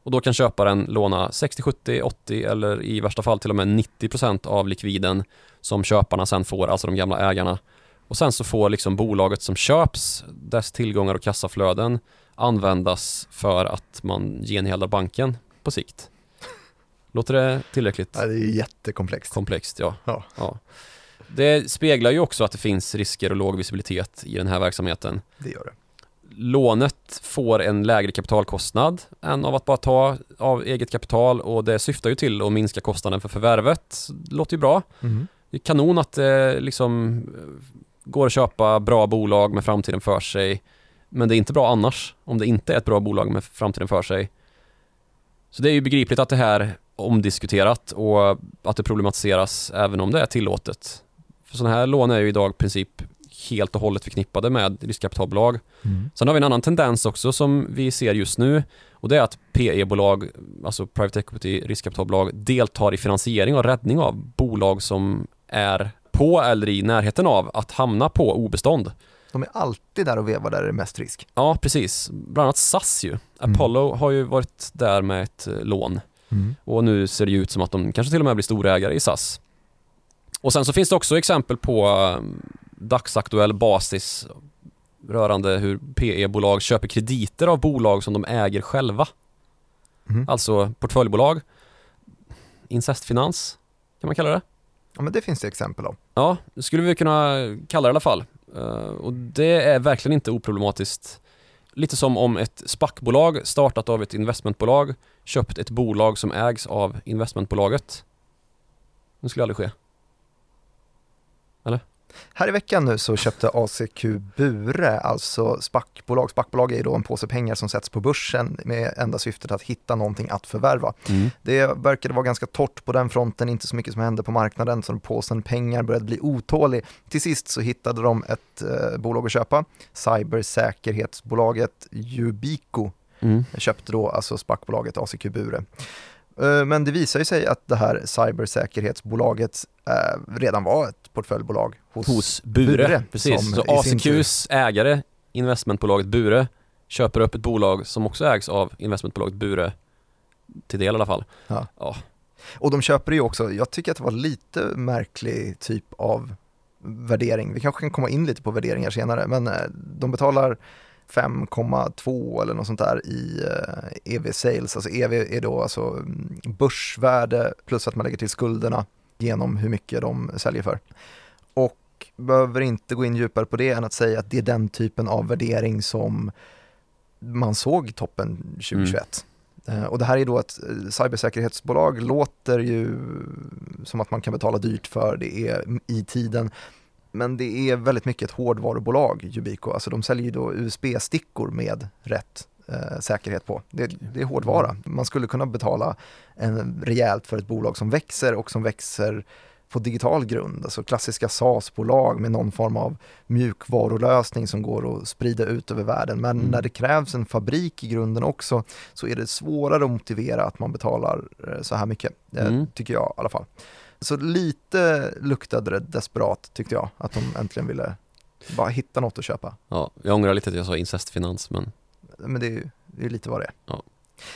Och då kan köparen låna 60, 70, 80 eller i värsta fall till och med 90% av likviden som köparna sen får, alltså de gamla ägarna. Och sen så får liksom bolaget som köps, dess tillgångar och kassaflöden användas för att man genheldar banken på sikt. Låter det tillräckligt? Ja, det är jättekomplext. Komplext, ja. ja. ja. Det speglar ju också att det finns risker och låg visibilitet i den här verksamheten. Det gör det. Lånet får en lägre kapitalkostnad än av att bara ta av eget kapital och det syftar ju till att minska kostnaden för förvärvet. Låter ju bra. Mm. Det är kanon att det liksom går att köpa bra bolag med framtiden för sig. Men det är inte bra annars om det inte är ett bra bolag med framtiden för sig. Så det är ju begripligt att det här är omdiskuterat och att det problematiseras även om det är tillåtet. För sådana här lån är ju idag i princip helt och hållet förknippade med riskkapitalbolag. Mm. Sen har vi en annan tendens också som vi ser just nu och det är att PE-bolag, alltså private equity riskkapitalbolag, deltar i finansiering och räddning av bolag som är på eller i närheten av att hamna på obestånd. De är alltid där och vevar där det är mest risk. Ja, precis. Bland annat SAS ju. Mm. Apollo har ju varit där med ett eh, lån. Mm. Och nu ser det ju ut som att de kanske till och med blir storägare i SAS. Och sen så finns det också exempel på um, dagsaktuell basis rörande hur PE-bolag köper krediter av bolag som de äger själva. Mm. Alltså portföljbolag, incestfinans kan man kalla det. Ja men det finns det exempel av. Ja, det skulle vi kunna kalla det i alla fall. Uh, och det är verkligen inte oproblematiskt. Lite som om ett SPAC-bolag startat av ett investmentbolag köpt ett bolag som ägs av investmentbolaget. Det skulle aldrig ske. Eller? Här i veckan nu så köpte ACQ Bure, alltså SPAC-bolag. SPAC-bolag är ju då en påse pengar som sätts på börsen med enda syftet att hitta någonting att förvärva. Mm. Det verkade vara ganska torrt på den fronten, inte så mycket som hände på marknaden, så påsen pengar började bli otålig. Till sist så hittade de ett eh, bolag att köpa, cybersäkerhetsbolaget Yubico. Mm. Köpte då alltså SPAC-bolaget ACQ Bure. Eh, men det visar ju sig att det här cybersäkerhetsbolaget eh, redan var ett portföljbolag hos, hos Bure. Bure precis, så ACQs ägare, investmentbolaget Bure, köper upp ett bolag som också ägs av investmentbolaget Bure, till del i alla fall. Ja. ja. Och de köper ju också, jag tycker att det var lite märklig typ av värdering. Vi kanske kan komma in lite på värderingar senare, men eh, de betalar 5,2 eller något sånt där i eh, EV sales. Alltså EV är då alltså mm, börsvärde plus att man lägger till skulderna genom hur mycket de säljer för. Och behöver inte gå in djupare på det än att säga att det är den typen av värdering som man såg toppen 2021. Mm. Och det här är då ett eh, cybersäkerhetsbolag, låter ju som att man kan betala dyrt för det är i tiden. Men det är väldigt mycket ett hårdvarubolag, Yubico. Alltså de säljer ju då USB-stickor med rätt eh, säkerhet på. Det, det, är hårdvara. Man skulle kunna betala en rejält för ett bolag som växer och som växer på digital grund, alltså klassiska SaaS-bolag med någon form av mjukvarulösning som går att sprida ut över världen. Men mm. när det krävs en fabrik i grunden också så är det svårare att motivera att man betalar eh, så här mycket, mm. tycker jag i alla fall. Så lite luktade det desperat tyckte jag, att de äntligen ville bara hitta något att köpa. Ja, jag ångrar lite att jag sa incestfinans men Men det är ju det är lite vad det är. Ja.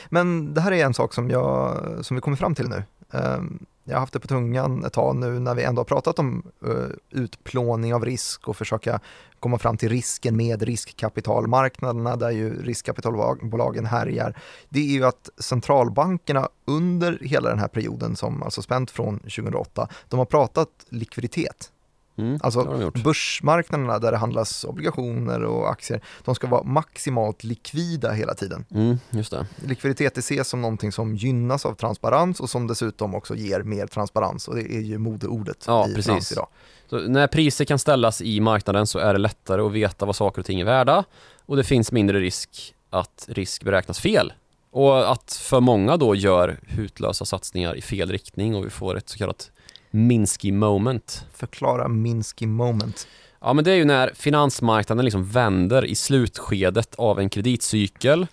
Men det här är en sak som, jag, som vi kommer fram till nu. Um, jag har haft det på tungan ett tag nu när vi ändå har pratat om uh, utplåning av risk och försöka komma fram till risken med riskkapitalmarknaderna där ju riskkapitalbolagen härjar. Det är ju att centralbankerna under hela den här perioden som alltså spänt från 2008, de har pratat likviditet. Mm, alltså börsmarknaderna där det handlas obligationer och aktier, de ska vara maximalt likvida hela tiden. Mm, just det. Likviditet ses som någonting som gynnas av transparens och som dessutom också ger mer transparens och det är ju modeordet ja, i precis. finans idag. Så när priser kan ställas i marknaden så är det lättare att veta vad saker och ting är värda och det finns mindre risk att risk beräknas fel. Och att för många då gör hutlösa satsningar i fel riktning och vi får ett så kallat Minsky moment. Förklara Minsky moment. Ja men det är ju när finansmarknaden liksom vänder i slutskedet av en kreditcykel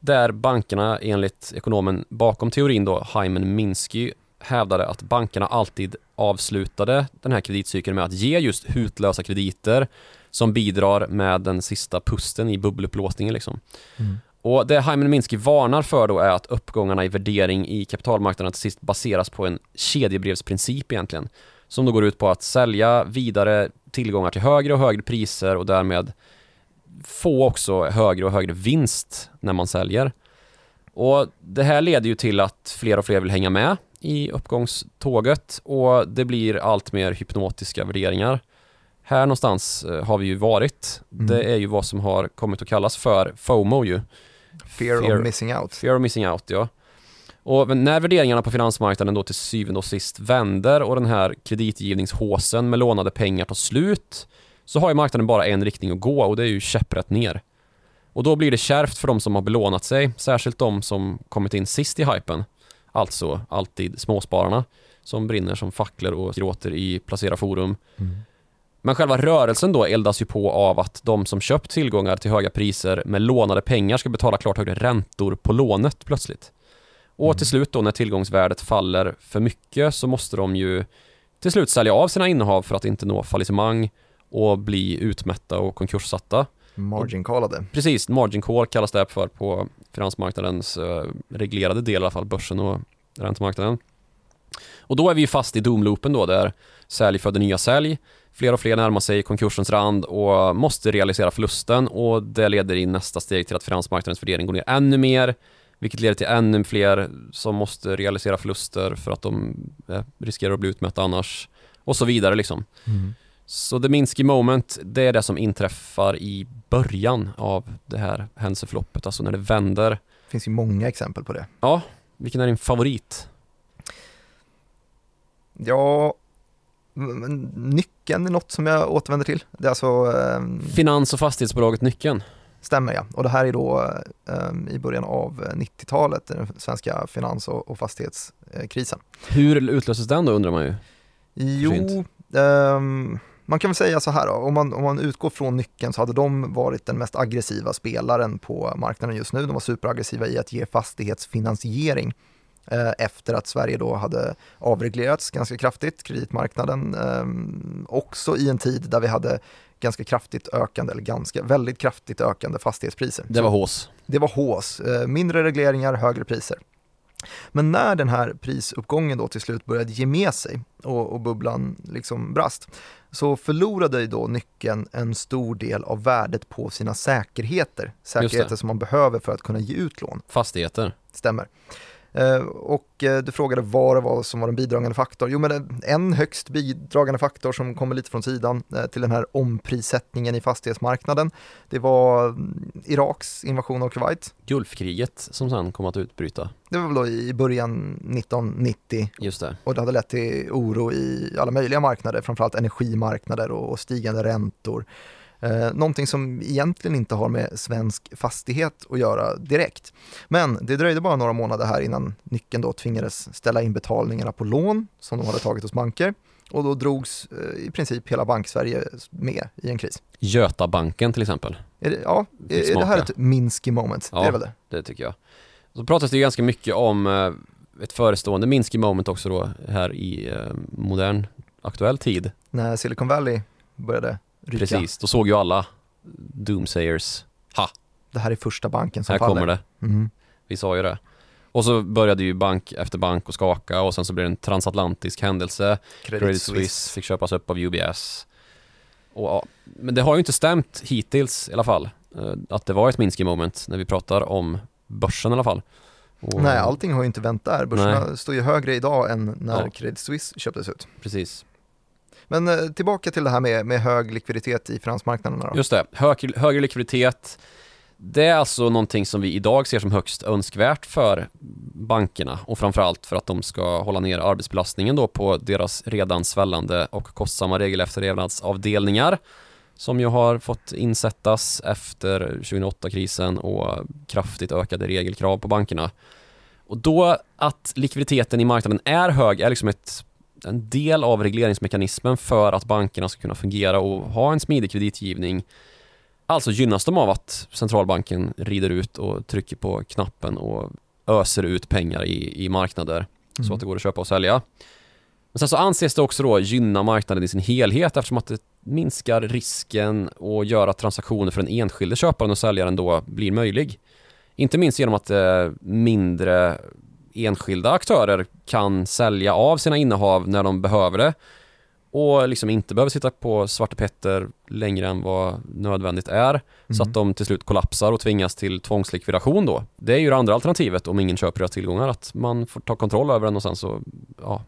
där bankerna enligt ekonomen bakom teorin då, Hyman Minsky, hävdade att bankerna alltid avslutade den här kreditcykeln med att ge just hutlösa krediter som bidrar med den sista pusten i bubbelupplåsningen liksom. Mm. Och det Hyman Minsky varnar för då är att uppgångarna i värdering i kapitalmarknaden till sist baseras på en kedjebrevsprincip egentligen. Som då går ut på att sälja vidare tillgångar till högre och högre priser och därmed få också högre och högre vinst när man säljer. Och det här leder ju till att fler och fler vill hänga med i uppgångståget och det blir allt mer hypnotiska värderingar. Här någonstans eh, har vi ju varit. Mm. Det är ju vad som har kommit att kallas för FOMO ju. Fear, fear, of missing out. Fear of missing out, ja. Och när värderingarna på finansmarknaden då till syvende och sist vänder och den här kreditgivningshåsen med lånade pengar tar slut så har ju marknaden bara en riktning att gå och det är ju käpprätt ner. Och då blir det kärvt för de som har belånat sig, särskilt de som kommit in sist i hypen. Alltså alltid småspararna som brinner som facklor och gråter i Placera Forum. Mm. Men själva rörelsen då eldas ju på av att de som köpt tillgångar till höga priser med lånade pengar ska betala klart högre räntor på lånet plötsligt. Och mm. till slut då när tillgångsvärdet faller för mycket så måste de ju till slut sälja av sina innehav för att inte nå fallissemang och bli utmätta och konkurssatta. Margin callade. Precis, margin call kallas det för på finansmarknadens uh, reglerade del i alla fall, börsen och räntemarknaden. Och då är vi fast i doomloopen då där sälj föder nya sälj Fler och fler närmar sig konkursens rand och måste realisera förlusten och det leder i nästa steg till att finansmarknadens värdering går ner ännu mer vilket leder till ännu fler som måste realisera förluster för att de eh, riskerar att bli utmätta annars och så vidare liksom. Mm. Så the Minsky moment, det är det som inträffar i början av det här händelseförloppet, alltså när det vänder. Det finns ju många exempel på det. Ja, vilken är din favorit? Ja, Nyckeln är något som jag återvänder till. Det är alltså, um, Finans och fastighetsbolaget Nyckeln. Stämmer ja, och det här är då um, i början av 90-talet, den svenska finans och, och fastighetskrisen. Hur utlöses den då undrar man ju? Jo, um, man kan väl säga så här då, om man, om man utgår från nyckeln så hade de varit den mest aggressiva spelaren på marknaden just nu. De var superaggressiva i att ge fastighetsfinansiering efter att Sverige då hade avreglerats ganska kraftigt, kreditmarknaden, ehm, också i en tid där vi hade ganska kraftigt ökande, eller ganska, väldigt kraftigt ökande fastighetspriser. Det var hås. Det var hås, eh, mindre regleringar, högre priser. Men när den här prisuppgången då till slut började ge med sig och, och bubblan liksom brast, så förlorade då nyckeln en stor del av värdet på sina säkerheter. Säkerheter som man behöver för att kunna ge ut lån. Fastigheter. Stämmer. Eh, och eh, du frågade vad det var som var en bidragande faktor. Jo, men en högst bidragande faktor som kommer lite från sidan eh, till den här omprissättningen i fastighetsmarknaden. Det var mm, Iraks invasion av Kuwait. Gulfkriget som sen kom att utbryta. Det var väl då i början 1990. Just det. Och det hade lett till oro i alla möjliga marknader, framförallt energimarknader och stigande räntor. Eh, någonting som egentligen inte har med svensk fastighet att göra direkt. Men det dröjde bara några månader här innan nyckeln då tvingades ställa in betalningarna på lån som de hade tagit hos banker och då drogs eh, i princip hela banksverige med i en kris. Götabanken till exempel. Är det, ja, är, är det här ett Minsky moment? Ja, det är väl det? det tycker jag. Så pratas det ju ganska mycket om eh, ett förestående Minsky moment också då här i eh, modern aktuell tid. När Silicon Valley började ryka. Precis, då såg ju alla doomsayers, ha, Det här är första banken som här faller. kommer det. Mm. Vi sa ju det. Och så började ju bank efter bank att skaka och sen så blev det en transatlantisk händelse. Credit, Credit Suisse. Suisse fick köpas upp av UBS. Och, ja, men det har ju inte stämt hittills i alla fall. eh, Att det var ett Minsky moment när vi pratar om börsen i alla fall. Och, Nej, allting har ju inte vänt där. Börserna står ju högre idag än när Ja. Credit Suisse köptes ut. Precis. Men eh, tillbaka till det här med, med hög likviditet i finansmarknaderna då. Just det, hög, högre likviditet. Det är alltså någonting som vi idag ser som högst önskvärt för bankerna och framförallt för att de ska hålla ner arbetsbelastningen då på deras redan svällande och kostsamma regelefterlevnadsavdelningar som ju har fått insättas efter 2008-krisen och kraftigt ökade regelkrav på bankerna. Och då att likviditeten i marknaden är hög är liksom ett, en del av regleringsmekanismen för att bankerna ska kunna fungera och ha en smidig kreditgivning. Alltså gynnas de av att centralbanken rider ut och trycker på knappen och öser ut pengar i, i marknader så Mm. att det går att köpa och sälja. Men sen så anses det också då gynna marknaden i sin helhet eftersom att det minskar risken och gör att transaktioner för den enskilde köparen och säljaren då blir möjlig. Inte minst genom att eh, mindre enskilda aktörer kan sälja av sina innehav när de behöver det och liksom inte behöver sitta på Svarte Petter längre än vad nödvändigt är så Mm. att de till slut kollapsar och tvingas till tvångslikvidation då. Det är ju det andra alternativet om ingen köper deras tillgångar att man får ta kontroll över den och sen så ja,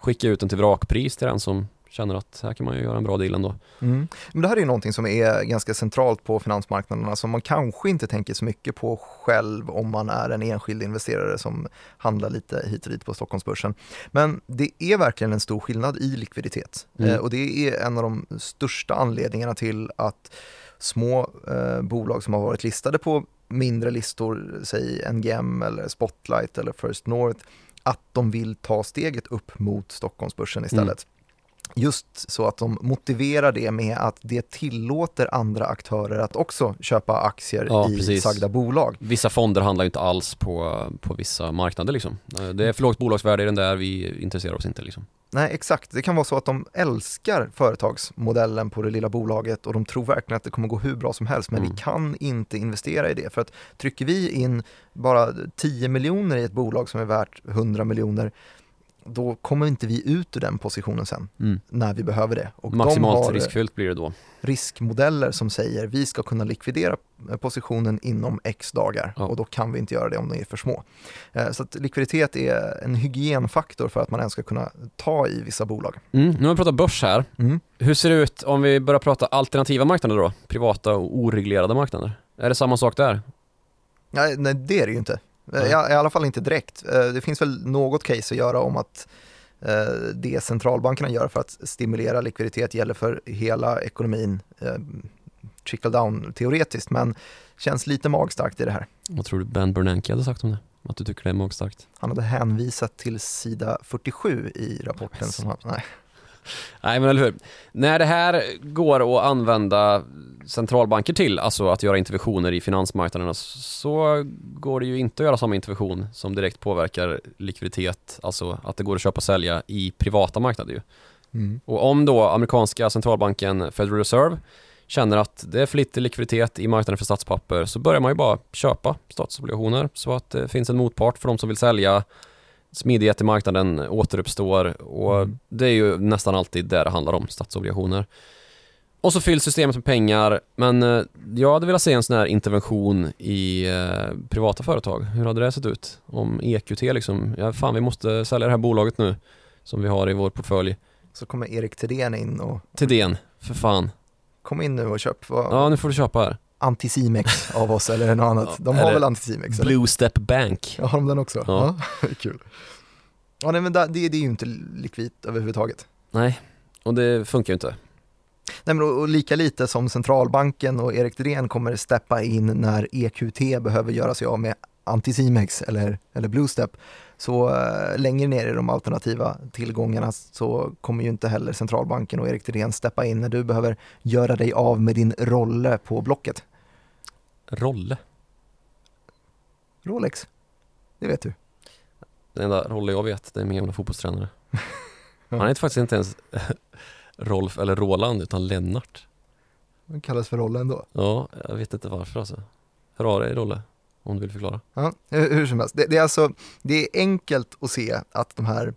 skicka ut den till vrakpris till den som känner att här kan man ju göra en bra deal ändå. Mm. Men det här är ju någonting som är ganska centralt på finansmarknaderna som man kanske inte tänker så mycket på själv om man är en enskild investerare som handlar lite hit och dit på Stockholmsbörsen. Men det är verkligen en stor skillnad i likviditet Mm. eh, och det är en av de största anledningarna till att små eh, bolag som har varit listade på mindre listor, säg NGM eller Spotlight eller First North, att de vill ta steget upp mot Stockholmsbörsen istället. Just så att de motiverar det med att det tillåter andra aktörer att också köpa aktier Ja, i precis. sagda bolag. Vissa fonder handlar ju inte alls på, på vissa marknader liksom. Eh, Det är för lågt bolagsvärde i den där, vi intresserar oss inte liksom. Nej, exakt. Det kan vara så att de älskar företagsmodellen på det lilla bolaget och de tror verkligen att det kommer gå hur bra som helst, men Mm. vi kan inte investera i det. För att trycker vi in bara 10 miljoner i ett bolag som är värt 100 miljoner, då kommer inte vi ut ur den positionen sen när vi behöver det. Och Maximalt de har riskfyllt blir det då. riskmodeller som säger vi ska kunna likvidera eh, positionen inom x dagar Ja. och då kan vi inte göra det om de är för små. Eh, Så att likviditet är en hygienfaktor för att man ens ska kunna ta i vissa bolag. Mm. Nu har vi pratat börs här. Mm. Hur ser det ut om vi börjar prata alternativa marknader då? Privata och oreglerade marknader. Är det samma sak där? Nej, nej, det är det ju inte. Nej. I, I alla fall inte direkt. Eh, Det finns väl något case att göra om att eh, det centralbankerna gör för att stimulera likviditet gäller för hela ekonomin trickle down teoretiskt, men känns lite magstarkt i det här. Vad tror du Ben Bernanke hade sagt om det? Att du tycker det är magstarkt? Han hade hänvisat till sida 47 i rapporten som han, nej. Nej men eller hur. När det här går att använda centralbanker till, alltså att göra interventioner i finansmarknaderna, så går det ju inte att göra samma intervention som direkt påverkar likviditet, alltså att det går att köpa och sälja i privata marknader ju. Mm. Och om då amerikanska centralbanken Federal Reserve känner att det är för lite likviditet i marknaden för statspapper så börjar man ju bara köpa statsobligationer så att det finns en motpart för de som vill sälja. Smidighet återuppstår och Mm. det är ju nästan alltid det det handlar om, statsobligationer. Och så fylls systemet med pengar men eh, jag hade velat se en sån här intervention i eh, privata företag. Hur hade det sett ut? Om EQT liksom, ja fan vi måste sälja det här bolaget nu som vi har i vår portfölj. Så kommer Erik Thedéen in och den, för fan. kom in nu och köp vad, Ja nu får du köpa här. Anticimex av oss eller något annat. De har väl Anticimex? Eller? Blue Step Bank. Ja, har de den också? Ja. Ja, [laughs] kul. Ja, nej, men det, det, det är ju inte likvitt överhuvudtaget. Nej, och det funkar ju inte. Nej, men och, och lika lite som centralbanken och Erik Thedéen kommer steppa in när EQT behöver göra sig av med Anticimex eller, eller Bluestep, så äh, längre ner i de alternativa tillgångarna så kommer ju inte heller centralbanken och Erik Thedéen steppa in när du behöver göra dig av med din rolle på Blocket. Rolle. Rolex, det vet du. Den enda Rolle jag vet, det är min gamla fotbollstränare. [laughs] Han heter faktiskt inte ens [laughs] Rolf eller Roland utan Lennart. Det kallas för rolle ändå. Ja, jag vet inte varför alltså. Hör av dig Rolle, om du vill förklara. Ja, hur hur som helst, det, det, är alltså, det är enkelt att se att de här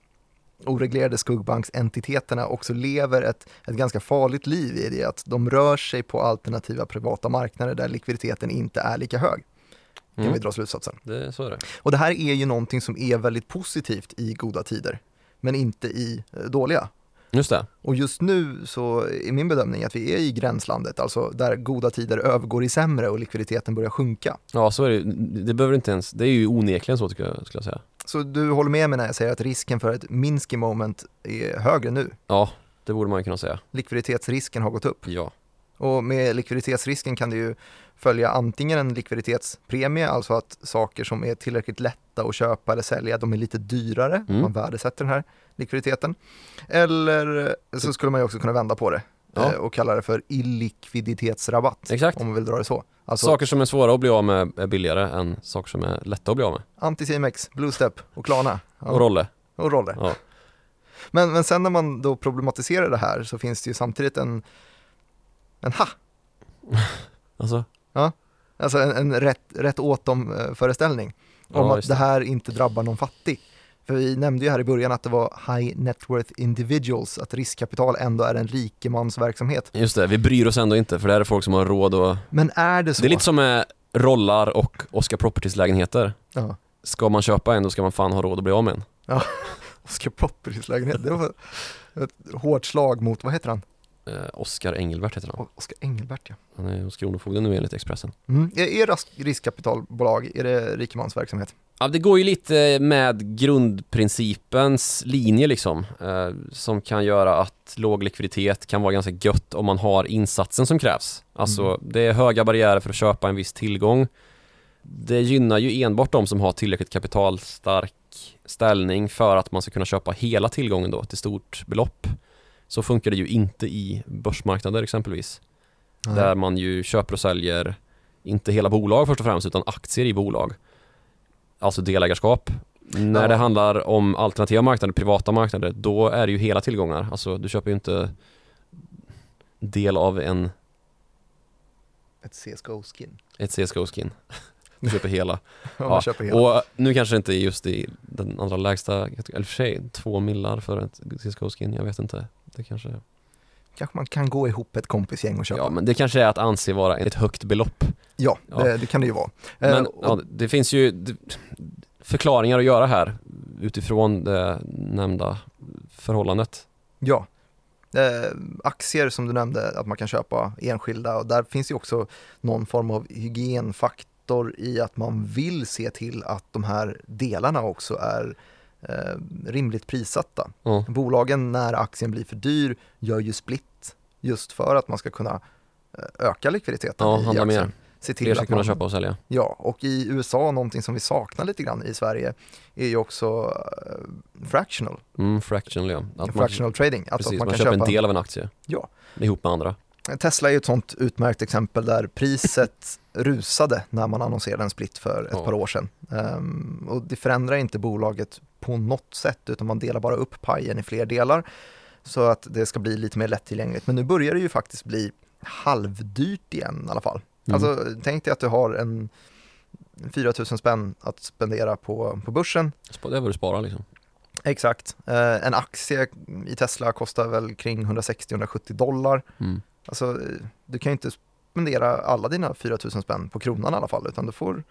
oreglerade skuggbanksentiteterna också lever ett, ett ganska farligt liv i det att de rör sig på alternativa privata marknader där likviditeten inte är lika hög. Kan Mm. vi dra slutsatsen. Det, så är det. Och det här är ju någonting som är väldigt positivt i goda tider, men inte i eh, dåliga. Just det. Och just nu så är min bedömning att vi är i gränslandet, alltså där goda tider övergår i sämre och likviditeten börjar sjunka. Ja, så är det. Det behöver inte ens, det är ju onekligen så tycker jag, skulle jag säga. Så du håller med mig när jag säger att risken för ett Minsky moment är högre nu. Ja, det borde man kunna säga. Likviditetsrisken har gått upp. Ja. Och med likviditetsrisken kan det ju följa antingen en likviditetspremie, alltså att saker som är tillräckligt lätta att köpa eller sälja, de är lite dyrare, Mm. man värdesätter den här likviditeten. Eller så skulle man ju också kunna vända på det Ja. eh, och kalla det för illikviditetsrabatt, Exakt. om man vill dra det så. Alltså Saker som är svåra att bli av med är billigare än saker som är lätta att bli av med. Anticimex, Bluestep och Klarna. Ja, Och Rolle. och Rolle. Ja. Men, men sen när man då problematiserar det här så finns det ju samtidigt en, en ha, [laughs] Alltså, alltså en, en rätt, rätt åt dem eh, om Ja, att det. här inte drabbar någon fattig. För vi nämnde ju här i början att det var high net worth individuals, att riskkapital ändå är en rikemansverksamhet. just det. Vi bryr oss ändå inte för det här är folk som har råd och... Men är det så? Det är lite som med rollar och Oscar Properties lägenheter. Ja, Ska man köpa en då ska man fan ha råd att bli av med en. [laughs] Oscar Properties lägenhet, det var ett hårt slag mot, vad heter han? Eh, Oscar Engelbert heter han. O- Oscar Engelbert ja. Han är hos Kronofogden nu enligt Expressen. Mm. Är, riskkapitalbolag, är det rikemansverksamhet? Ja, det går ju lite med grundprincipens linje liksom. Eh, som kan göra att låg likviditet kan vara ganska gött om man har insatsen som krävs. Alltså Mm. det är höga barriärer för att köpa en viss tillgång. Det gynnar ju enbart de som har tillräckligt kapitalstark ställning för att man ska kunna köpa hela tillgången då till stort belopp. Så funkar det ju inte i börsmarknader exempelvis. Där man ju köper och säljer inte hela bolag först och främst utan aktier i bolag. Alltså delägarskap. När Ja. det handlar om alternativa marknader, privata marknader, då är det ju hela tillgångar. Alltså du köper ju inte del av en, Ett CSGO-skin. ett CSGO-skin. [laughs] Du köper hela. [laughs] Ja, köper hela. Och nu kanske det inte är just i den allra lägsta, eller för sig, två millar för ett CSGO-skin, jag vet inte. Det kanske, Kanske man kan gå ihop ett kompisgäng och köpa. ja men det kanske är att anse vara ett högt belopp. Ja, Ja. Det, det kan det ju vara. Eh, Men och- ja, det finns ju det, förklaringar att göra här utifrån det nämnda förhållandet. Ja. Eh, aktier som du nämnde, att man kan köpa enskilda och där finns ju också någon form av hygienfaktor i att man vill se till att de här delarna också är eh, rimligt prissatta. Ja, Bolagen när aktien blir för dyr gör ju split just för att man ska kunna eh, öka likviditeten ja i handla aktien. mer. Se till Fler ska att kunna man, köpa och sälja. Ja, och i USA någonting som vi saknar lite grann i Sverige är ju också eh, fractional, Mm, fractional ja. Att man, fractional trading. Alltså precis, att man, man, kan köpa en del av en aktie. Ja. Ihop med andra. Tesla är ett sånt utmärkt exempel där priset [laughs] rusade när man annonserade en split för ett Ja. par år sedan. Ehm, och det förändrar inte bolaget på något sätt utan man delar bara upp pajen i fler delar så att det ska bli lite mer lättillgängligt. Men nu börjar det ju faktiskt bli halvdyrt igen i alla fall. Mm. Alltså tänk dig att du har en 4000 spänn att spendera på, på börsen. Det är vad du sparar liksom. Exakt. Eh, en aktie i Tesla kostar väl kring 160-170 dollar. Mm. Alltså, du kan ju inte spendera alla dina 4000 spänn på kronan i alla fall, utan du får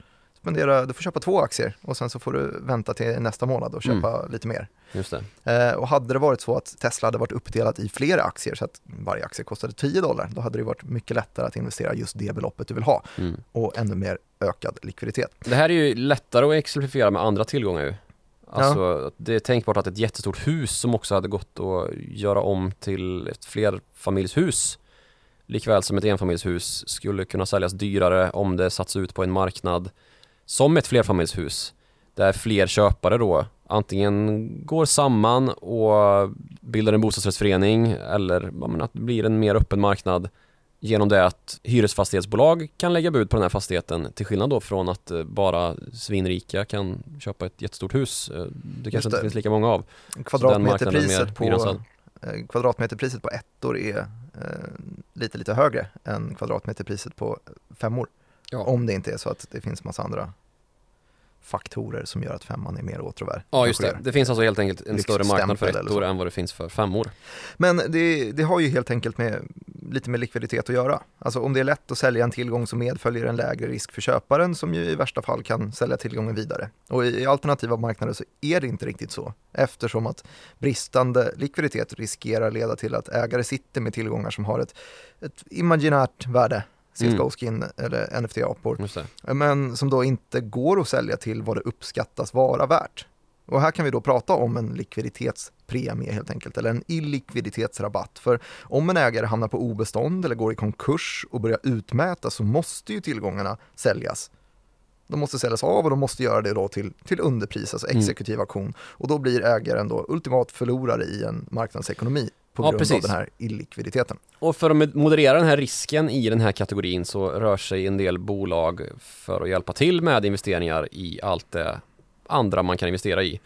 spendera, du får köpa två aktier och sen så får du vänta till nästa månad och köpa lite mer. Just. Eh, och hade det varit så att Tesla hade varit uppdelat i flera aktier så att varje aktie kostade 10 dollar, då hade det varit mycket lättare att investera just det beloppet du vill ha Mm. och ännu mer ökad likviditet. Det här är ju lättare att exemplifiera med andra tillgångar ju. Alltså, det är tänkbart att ett jättestort hus som också hade gått att göra om till ett flerfamiljshus likväl som ett enfamiljshus skulle kunna säljas dyrare om det satts ut på en marknad som ett flerfamiljshus där fler köpare då antingen går samman och bildar en bostadsrättsförening eller ja, men att det blir en mer öppen marknad genom det att hyresfastighetsbolag kan lägga bud på den här fastigheten till skillnad då från att eh, bara svinrika kan köpa ett jättestort hus. Eh, Det kanske inte det. finns lika många av. Kvadratmeterpriset på, eh, kvadratmeterpriset på ettor är eh, lite, lite högre än kvadratmeterpriset på femmor. Ja. Om det inte är så att det finns massa andra faktorer som gör att femman är mer åtråvärd. Ja just det, det finns alltså helt enkelt en större marknad för ettor än vad det finns för femmor. Men det, det har ju helt enkelt med, lite med likviditet att göra. Alltså om det är lätt att sälja en tillgång så medföljer en lägre risk för köparen som ju i värsta fall kan sälja tillgången vidare. Och i, i alternativa marknader så är det inte riktigt så eftersom att bristande likviditet riskerar leda till att ägare sitter med tillgångar som har ett, ett imaginärt värde, Mm. Skin eller NFT-apor, men som då inte går att sälja till vad det uppskattas vara värt. Och här kan vi då prata om en likviditetspremie helt enkelt, eller en illikviditetsrabatt. För om en ägare hamnar på obestånd eller går i konkurs och börjar utmäta så måste ju tillgångarna säljas. De måste säljas av och de måste göra det då till, till underpris, alltså Mm. exekutiv auktion. Och då blir ägaren då ultimat förlorare i en marknadsekonomi på Ja, grund av precis. den här illikviditeten. Och för att moderera den här risken i den här kategorin så rör sig en del bolag för att hjälpa till med investeringar i allt det andra man kan investera i.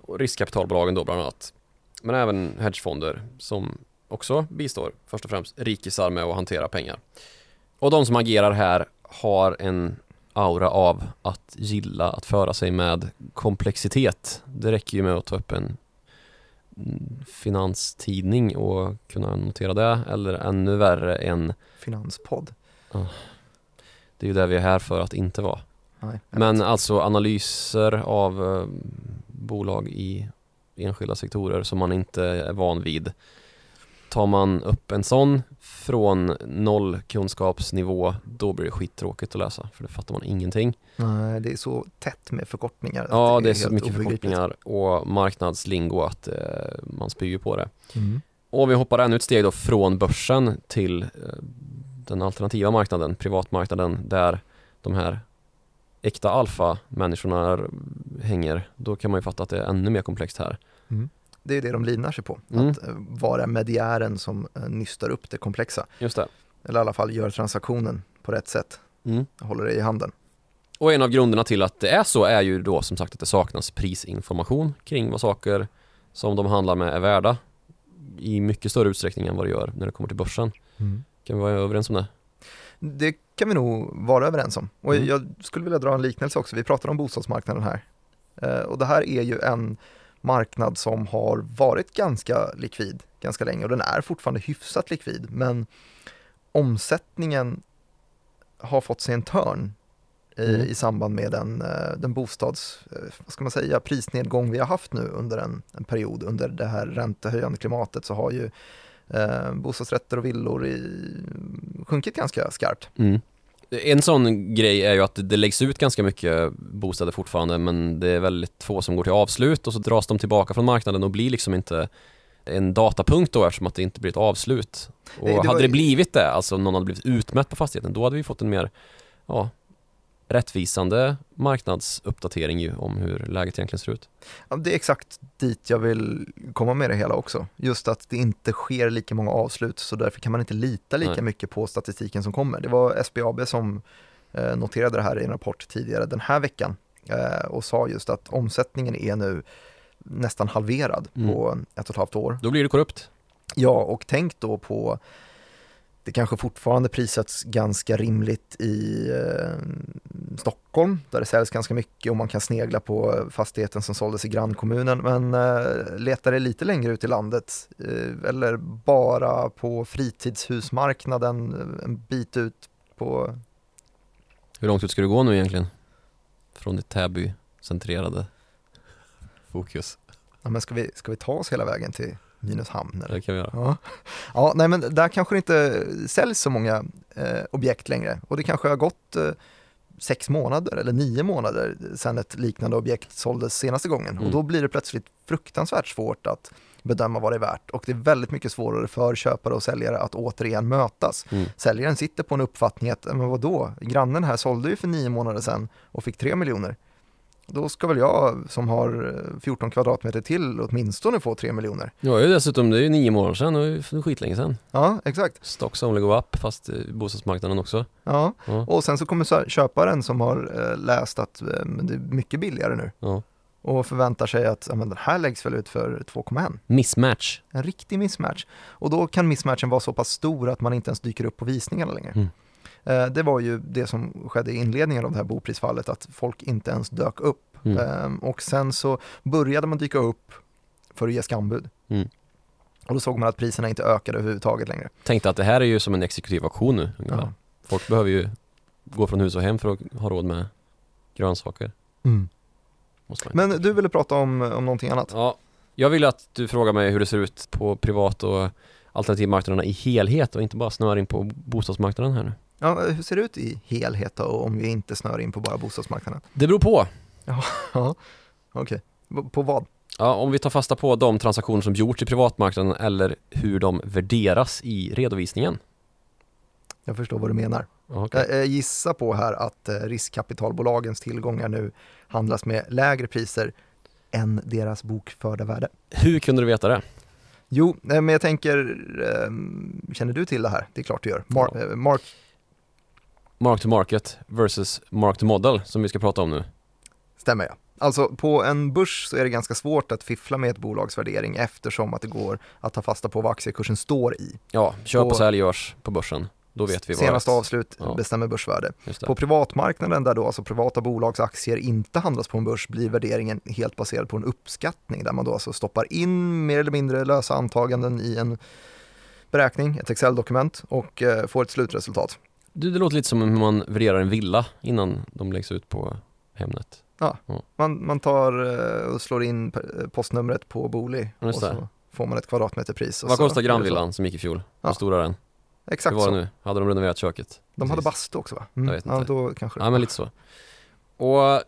Och riskkapitalbolagen då bland annat. Men även hedgefonder som också bistår först och främst rikisar med att hantera pengar. Och de som agerar här har en aura av att gilla att föra sig med komplexitet. Det räcker ju med att ta upp en finanstidning och kunna notera det eller ännu värre en Finanspodd. det är ju det vi är här för att inte vara. Nej, Men vet. alltså analyser av eh, bolag i enskilda sektorer som man inte är van vid. Tar man upp en sån från noll kunskapsnivå då blir det skittråkigt att läsa för det fattar man ingenting. Nej, det är så tätt med förkortningar. Ja, det är så helt mycket obegripligt. förkortningar och marknadslingo att eh, man spyr ju på det. Mm. Och vi hoppar ännu ett steg då från börsen till eh, den alternativa marknaden, privatmarknaden där de här äkta alfa-människorna hänger. Då kan man ju fatta att det är ännu mer komplext här. Det är det de livnar sig på, Mm. att eh, vara mediären som eh, nystar upp det komplexa. Just det. Eller i alla fall gör transaktionen på rätt sätt, Mm. håller det i handen. Och en av grunderna till att det är så är ju då som sagt att det saknas prisinformation kring vad saker som de handlar med är värda i mycket större utsträckning än vad det gör när det kommer till börsen. Kan vi vara överens om det? Det kan vi nog vara överens om. Och Mm. jag skulle vilja dra en liknelse också, vi pratar om bostadsmarknaden här. Eh, Och det här är ju en marknad som har varit ganska likvid ganska länge och den är fortfarande hyfsat likvid men omsättningen har fått sig en törn i, Mm. i samband med den, eh, den bostads, eh, vad ska man säga, prisnedgång vi har haft nu under en, en period under det här räntehöjande klimatet så har ju eh, bostadsrätter och villor i, sjunkit ganska skarpt. Mm. En sån grej är ju att det läggs ut ganska mycket bostäder fortfarande men det är väldigt få som går till avslut och så dras de tillbaka från marknaden och blir liksom inte en datapunkt då eftersom att det inte blir ett avslut. Och Nej, det var hade det blivit det, alltså om någon hade blivit utmätt på fastigheten, då hade vi fått en mer ja, rättvisande marknadsuppdatering ju om hur läget egentligen ser ut. Ja, det är exakt dit jag vill komma med det hela också. Just att det inte sker lika många avslut så därför kan man inte lita lika Nej. mycket på statistiken som kommer. Det var SBAB som eh, noterade det här i en rapport tidigare den här veckan eh, och sa just att omsättningen är nu nästan halverad Mm. på ett och ett halvt år. Då blir det korrupt. Ja, och tänk då på Det kanske fortfarande prissätts ganska rimligt i eh, Stockholm där det säljs ganska mycket och man kan snegla på fastigheten som såldes i grannkommunen. Men eh, letar det lite längre ut i landet eh, eller bara på fritidshusmarknaden eh, en bit ut på Hur långt ut ska du gå nu egentligen? Från ditt Täby-centrerade fokus. Ja, men ska, vi, ska vi ta oss hela vägen till Nynäshamn? Eller? Det kan vi göra. Ja. ja, nej men där kanske det inte säljs så många eh, objekt längre och det kanske har gått eh, sex månader eller nio månader sedan ett liknande objekt såldes senaste gången Mm. och då blir det plötsligt fruktansvärt svårt att bedöma vad det är värt och det är väldigt mycket svårare för köpare och säljare att återigen mötas. Mm. Säljaren sitter på en uppfattning att, men vadå, grannen här sålde ju för nio månader sedan och fick tre miljoner. Då ska väl jag som har eh, 14 kvadratmeter till åtminstone få tre miljoner. Ja, dessutom, det är ju nio månader sedan och det är skitlänge sedan. Ja, exakt. Stocks only go up, fast i bostadsmarknaden också. Ja. Ja. Och sen så kommer köparen som har eh, läst att eh, det är mycket billigare nu Ja. och förväntar sig att ja, men den här läggs väl ut för 2,1. Mismatch. En riktig mismatch. Och då kan mismatchen vara så pass stor att man inte ens dyker upp på visningarna längre. Mm. Eh, det var ju det som skedde i inledningen av det här boprisfallet, att folk inte ens dök upp. Mm. Ehm, och sen så började man dyka upp för att ge skambud. Mm. Och då såg man att priserna inte ökade överhuvudtaget längre. Tänkte att det här är ju som en exekutiv auktion nu. Ja. Folk behöver ju gå från hus och hem för att ha råd med grönsaker. Ju. Men du ville prata om, om någonting annat? Ja, jag vill att du frågar mig hur det ser ut på privat och alternativmarknaderna i helhet och inte bara snör in på bostadsmarknaden här nu. Ja, hur ser det ut i helhet då, om vi inte snör in på bara bostadsmarknaden? Det beror på. Ja, [laughs] okej. V- På vad? Ja, om vi tar fasta på de transaktioner som gjorts i privatmarknaden eller hur de värderas i redovisningen. Jag förstår vad du menar. Jag, jag gissar på här att eh, riskkapitalbolagens tillgångar nu handlas med lägre priser än deras bokförda värde. Hur kunde du veta det? Jo, eh, men jag tänker, ehm, känner du till det här? Det är klart du gör. Mar- Ja. eh, Mark, Mark to market versus mark to model som vi ska prata om nu. stämmer jag. Alltså på en börs så är det ganska svårt att fiffla med ett bolags värdering eftersom att det går att ta fasta på vad aktiekursen står i. Ja, köp och sälj görs på börsen. Då vet vi vad Senaste avslut Ja. bestämmer börsvärde. På privatmarknaden där då alltså privata bolags aktier inte handlas på en börs blir värderingen helt baserad på en uppskattning där man då alltså stoppar in mer eller mindre lösa antaganden i en beräkning, ett Excel-dokument och eh, får ett slutresultat. Du, det låter lite som hur man värderar en villa innan de läggs ut på Hemnet. Man, man tar eh, och slår in p- postnumret på Booli och det. så får man ett kvadratmeterpris. Vad kostar det grannvillan som gick i fjol? Ja. Hur stor är den? så. Hur Exakt var det så. nu? Hade de renoverat köket? De hade Precis. bastu också va? Mm. Jag vet Ja, inte. då kanske Ja men lite så. Och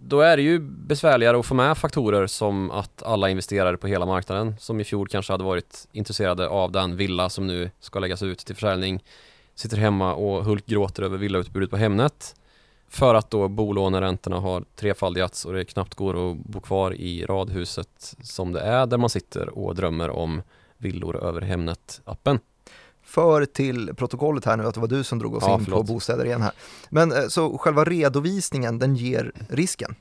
då är det ju besvärligare att få med faktorer som att alla investerare på hela marknaden som i fjol kanske hade varit intresserade av den villa som nu ska läggas ut till försäljning sitter hemma och hulkgråter över villautbudet på Hemnet för att då bolåneräntorna har trefaldigats och det knappt går att bo kvar i radhuset som det är där man sitter och drömmer om villor över Hemnet-appen. för till protokollet här nu att det var du som drog oss Ja, in förlåt. på bostäder igen här. Men eh, så själva redovisningen den ger risken?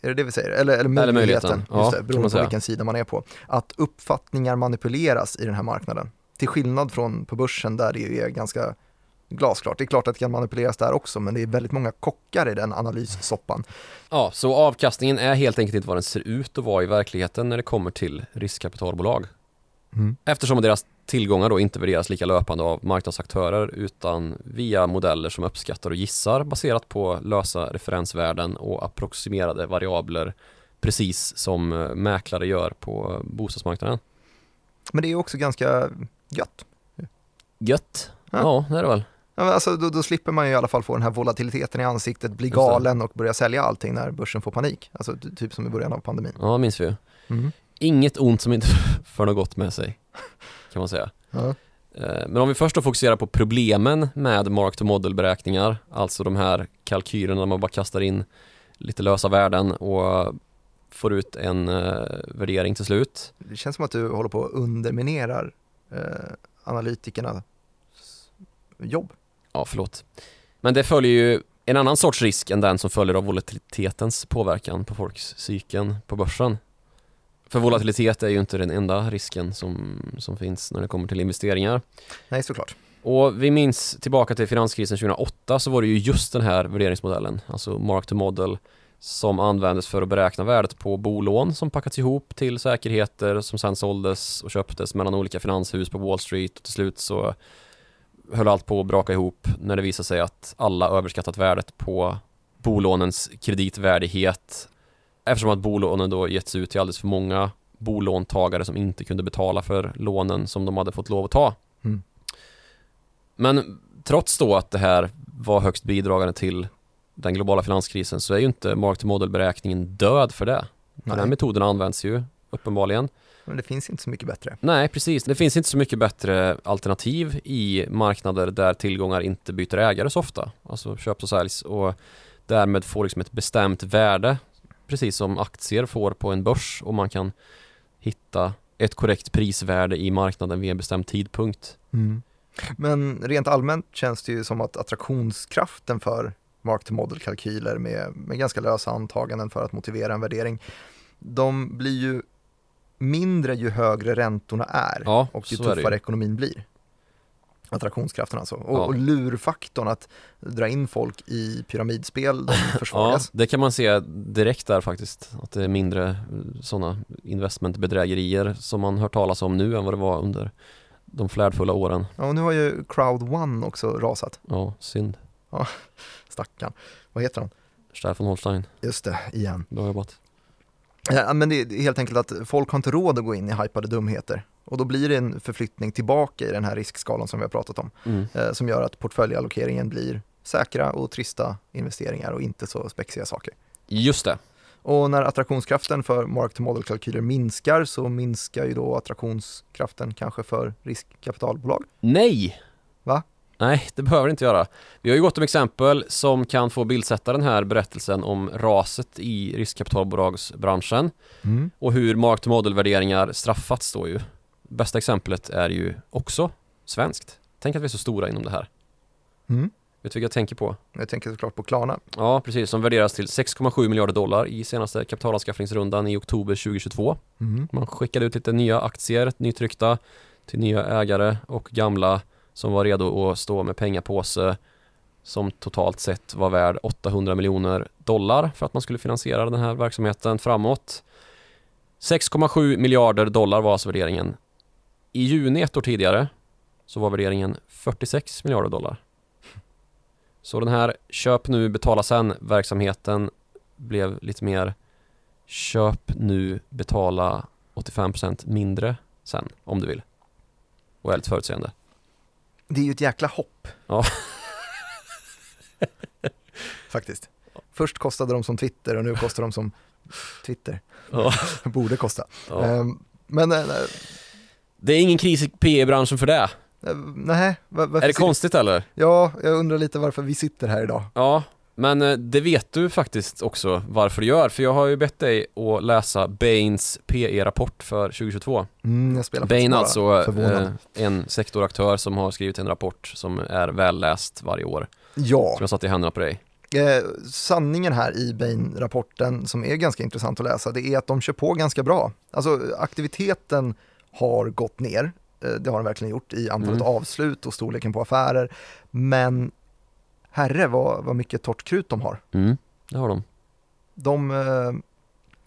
Är det det vi säger? Eller, eller möjligheten, möjligheten. Ja, just det, beroende på vilken sida man är på. Att uppfattningar manipuleras i den här marknaden. Till skillnad från på börsen där det är ganska glasklart. Det är klart att det kan manipuleras där också men det är väldigt många kockar i den analyssoppan. Ja, så avkastningen är helt enkelt inte vad den ser ut att vara i verkligheten när det kommer till riskkapitalbolag. Mm. Eftersom deras tillgångar då inte värderas lika löpande av marknadsaktörer utan via modeller som uppskattar och gissar baserat på lösa referensvärden och approximerade variabler precis som eh, mäklare gör på bostadsmarknaden. Men det är också ganska gött. Gött! Ja. Ja, det är det väl. Alltså, då, då slipper man ju i alla fall få den här volatiliteten i ansiktet, bli galen och börja sälja allting när börsen får panik. Alltså ty- typ som i början av pandemin. Ja, minns vi ju. Mm. Inget ont som inte [laughs] för något gott med sig, kan man säga. Ja. Eh, Men om vi först då fokuserar på problemen med mark to model beräkningar, alltså de här kalkylerna där man bara kastar in lite lösa värden och får ut en eh, värdering till slut. Det känns som att du håller på att underminerar eh, analytikernas jobb. Ja, förlåt. Men det följer ju en annan sorts risk än den som följer av volatilitetens påverkan på folks psyken på börsen. För volatilitet är ju inte den enda risken som, som finns när det kommer till investeringar. Nej, såklart. Och vi minns tillbaka till finanskrisen 2008 så var det ju just den här värderingsmodellen, alltså mark to model, som användes för att beräkna värdet på bolån som packats ihop till säkerheter som sedan såldes och köptes mellan olika finanshus på Wall Street och till slut så höll allt på att braka ihop när det visade sig att alla överskattat värdet på bolånens kreditvärdighet eftersom att bolånen då getts ut till alldeles för många bolåntagare som inte kunde betala för lånen som de hade fått lov att ta. Mm. Men trots då att det här var högst bidragande till den globala finanskrisen så är ju inte mark to model-beräkningen död för det. Den här metoden används ju uppenbarligen. Men det finns inte så mycket bättre. Nej, precis. Det finns inte så mycket bättre alternativ i marknader där tillgångar inte byter ägare så ofta. Alltså köps och säljs och därmed får liksom ett bestämt värde precis som aktier får på en börs och man kan hitta ett korrekt prisvärde i marknaden vid en bestämd tidpunkt. Mm. Men rent allmänt känns det ju som att attraktionskraften för mark to model-kalkyler med, med ganska lösa antaganden för att motivera en värdering, de blir ju mindre ju högre räntorna är Ja, och ju är tuffare ju. ekonomin blir. Attraktionskraften alltså. Och, Ja. och lurfaktorn att dra in folk i pyramidspel, de [laughs] Ja, försvagas. det kan man se direkt där faktiskt. Att det är mindre sådana investmentbedrägerier som man hört talas om nu än vad det var under de flärdfulla åren. Ja, och nu har ju Crowd One också rasat, Ja, synd. [laughs] stackarn. Vad heter han? Stefan Holstein, Just det, igen. bra jobbat. Ja, men det är helt enkelt att folk har inte råd att gå in i hypade dumheter. Och då blir det en förflyttning tillbaka i den här riskskalan som vi har pratat om. Mm. Eh, som gör att portföljallokeringen blir säkra och trista investeringar och inte så spexiga saker. Just det. Och när attraktionskraften för mark to model-kalkyler minskar så minskar ju då attraktionskraften kanske för riskkapitalbolag. Nej! Va? Nej, det behöver det inte göra. Vi har ju gått om exempel som kan få bildsätta den här berättelsen om raset i riskkapitalbolagsbranschen och hur mark to model-värderingar straffats då ju. Bästa exemplet är ju också svenskt. Tänk att vi är så stora inom det här. Mm. Vet du vilka jag tänker på? Jag tänker såklart på Klarna. Ja, precis. Som värderas till 6,7 miljarder dollar i senaste kapitalanskaffningsrundan i oktober 2022. Mm. Man skickade ut lite nya aktier, nytryckta, till nya ägare och gamla som var redo att stå med pengapåse som totalt sett var värd 800 miljoner dollar för att man skulle finansiera den här verksamheten framåt. 6,7 miljarder dollar var alltså värderingen. I juni ett år tidigare så var värderingen 46 miljarder dollar. Så den här köp nu, betala sen verksamheten blev lite mer köp nu, betala 85% mindre sen om du vill. Och är lite förutseende. Det är ju ett jäkla hopp. Ja. [laughs] Faktiskt. Först kostade de som Twitter och nu kostar de som Twitter. Ja. [laughs] Borde kosta. Ja. Ehm, men eh, Det är ingen kris i PE-branschen för det. eh, nej, var, Är det konstigt eller? Ja, jag undrar lite varför vi sitter här idag. Ja, men eh, det vet du faktiskt också varför du gör. För jag har ju bett dig att läsa Bains PE-rapport för 2022. Mm, jag spelar Bain alltså förvånad. eh, en sektoraktör som har skrivit en rapport som är välläst varje år. Ja, Som jag satt i händerna på dig. eh, sanningen här i Bain-rapporten som är ganska intressant att läsa, det är att de kör på ganska bra. Alltså aktiviteten har gått ner, eh, det har den verkligen gjort i antalet Mm. avslut och storleken på affärer. Men herre vad, vad mycket torrt krut de har. Mm, det har de. De, eh,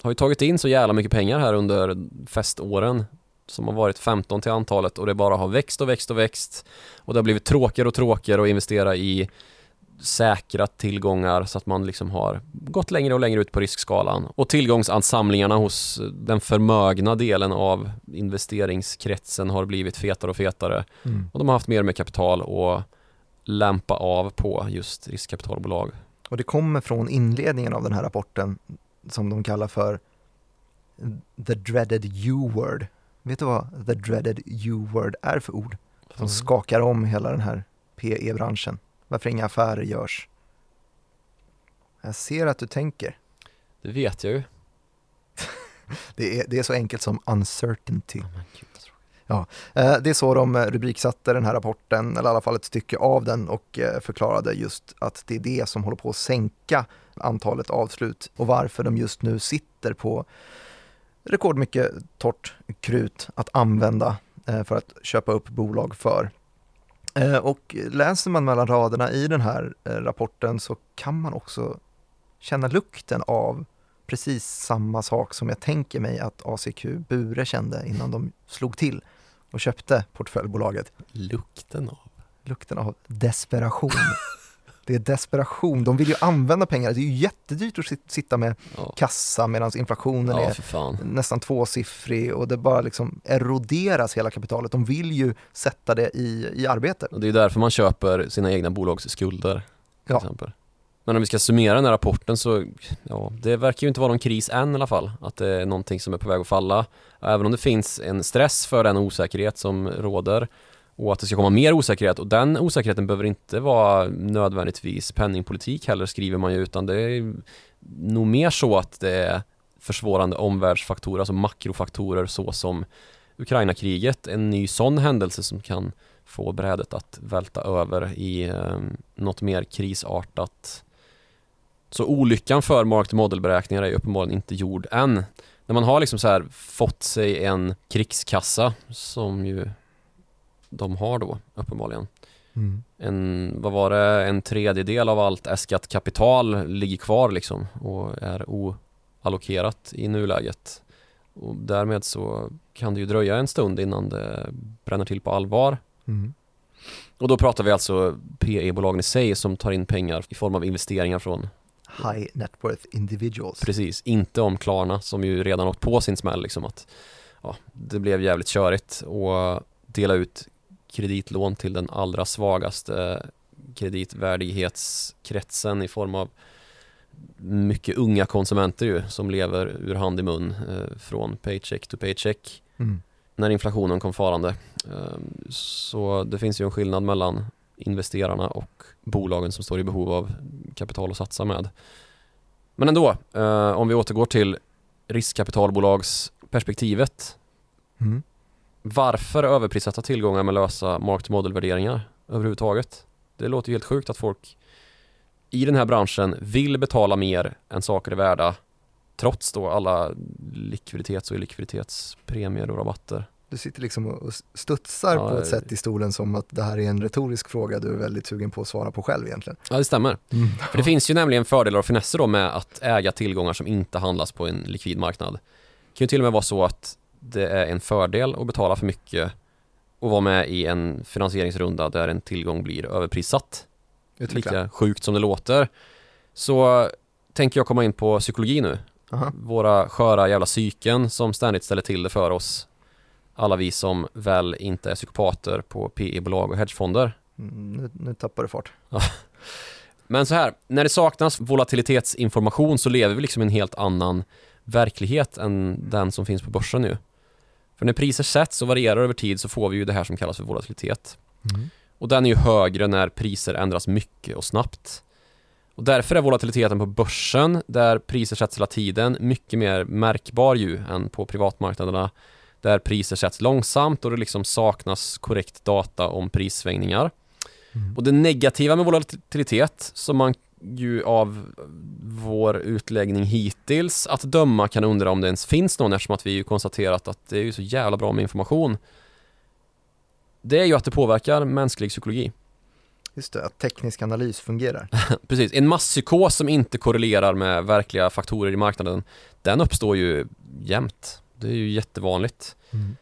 har ju tagit in så jävla mycket pengar här under feståren som har varit 15 till antalet och det bara har växt och växt och växt och det har blivit tråkigare och tråkigare att investera i säkra tillgångar så att man liksom har gått längre och längre ut på riskskalan och tillgångsansamlingarna hos den förmögna delen av investeringskretsen har blivit fetare och fetare mm. och de har haft mer med kapital att lämpa av på just riskkapitalbolag. och det kommer från inledningen av den här rapporten som de kallar för the dreaded U-word. Vet du vad the dreaded U-word är för ord? Som skakar om hela den här PE-branschen. Varför inga affärer görs. Jag ser att du tänker. Det vet jag ju. [laughs] Det är, det är så enkelt som uncertainty. Ja, eh, Det är så de rubriksatte den här rapporten, eller i alla fall ett stycke av den och eh, förklarade just att det är det som håller på att sänka antalet avslut och varför de just nu sitter på rekordmycket torrt krut att använda eh, för att köpa upp bolag för. Och läser man mellan raderna i den här rapporten så kan man också känna lukten av precis samma sak som jag tänker mig att ACQ Bure kände innan de slog till och köpte portföljbolaget. Lukten av? Lukten av desperation. Det är desperation. De vill ju använda pengar. Det är ju jättedyrt att sitta med Ja, kassa medan inflationen ja är nästan tvåsiffrig och det bara liksom eroderas hela kapitalet. De vill ju sätta det i, i arbete. Och det är därför man köper sina egna bolags skulder. Till Ja. exempel. Men om vi ska summera den här rapporten så, ja, det verkar ju inte vara någon kris än i alla fall. Att det är någonting som är på väg att falla. Även om det finns en stress för den osäkerhet som råder och att det ska komma mer osäkerhet och den osäkerheten behöver inte vara nödvändigtvis penningpolitik heller skriver man ju utan det är nog mer så att det är försvårande omvärldsfaktorer, alltså makrofaktorer såsom Ukraina-kriget, en ny sån händelse som kan få brädet att välta över i eh, något mer krisartat. Så olyckan för mark to model-beräkningar är uppenbarligen inte gjord än. När man har liksom så här fått sig en krigskassa som ju de har då uppenbarligen. Mm. En, vad var det, en tredjedel av allt äskat kapital ligger kvar liksom och är oallokerat i nuläget. Och därmed så kan det ju dröja en stund innan det bränner till på allvar. Mm. Och då pratar vi alltså PE-bolagen i sig som tar in pengar i form av investeringar från High net worth individuals. Precis, inte om Klarna som ju redan åkt på sin smäll liksom att ja, det blev jävligt körigt och dela ut kreditlån till den allra svagaste kreditvärdighetskretsen i form av mycket unga konsumenter ju som lever ur hand i mun eh, från paycheck to paycheck Mm. när inflationen kom farande. Ehm, Så det finns ju en skillnad mellan investerarna och bolagen som står i behov av kapital att satsa med. Men ändå, eh, om vi återgår till riskkapitalbolagsperspektivet. Mm. Varför överprissätta tillgångar med lösa mark to model-värderingar överhuvudtaget? Det låter ju helt sjukt att folk i den här branschen vill betala mer än saker är värda trots då alla likviditets och likviditetspremier och rabatter. Du sitter liksom och studsar Ja, på ett sätt i stolen som att det här är en retorisk fråga du är väldigt sugen på att svara på själv egentligen. Ja, det stämmer. För det finns ju nämligen fördelar och finesser då med att äga tillgångar som inte handlas på en likvid marknad. Det kan ju till och med vara så att det är en fördel att betala för mycket och vara med i en finansieringsrunda där en tillgång blir överprissatt. Utveckla. Lika sjukt som det låter. Så tänker jag komma in på psykologi nu. Aha. Våra sköra jävla psyken som ständigt ställer till det för oss. Alla vi som väl inte är psykopater på PE-bolag och hedgefonder. Mm, nu, nu tappar du fart. Men så här, när det saknas volatilitetsinformation så lever vi liksom i en helt annan verklighet än den som finns på börsen nu. För när priser sätts och varierar över tid så får vi ju det här som kallas för volatilitet. Mm. Och den är ju högre när priser ändras mycket och snabbt. Och därför är volatiliteten på börsen, där priser sätts hela tiden, mycket mer märkbar ju än på privatmarknaderna, där priser sätts långsamt och det liksom saknas korrekt data om prissvängningar. Mm. Och det negativa med volatilitet, som man ju av vår utläggning hittills att döma kan undra om det ens finns någon eftersom att vi ju konstaterat att det är ju så jävla bra med information. Det är ju att det påverkar mänsklig psykologi. Just det, att teknisk analys fungerar. [laughs] Precis, en masspsykos som inte korrelerar med verkliga faktorer i marknaden, den uppstår ju jämt. Det är ju jättevanligt. Mm.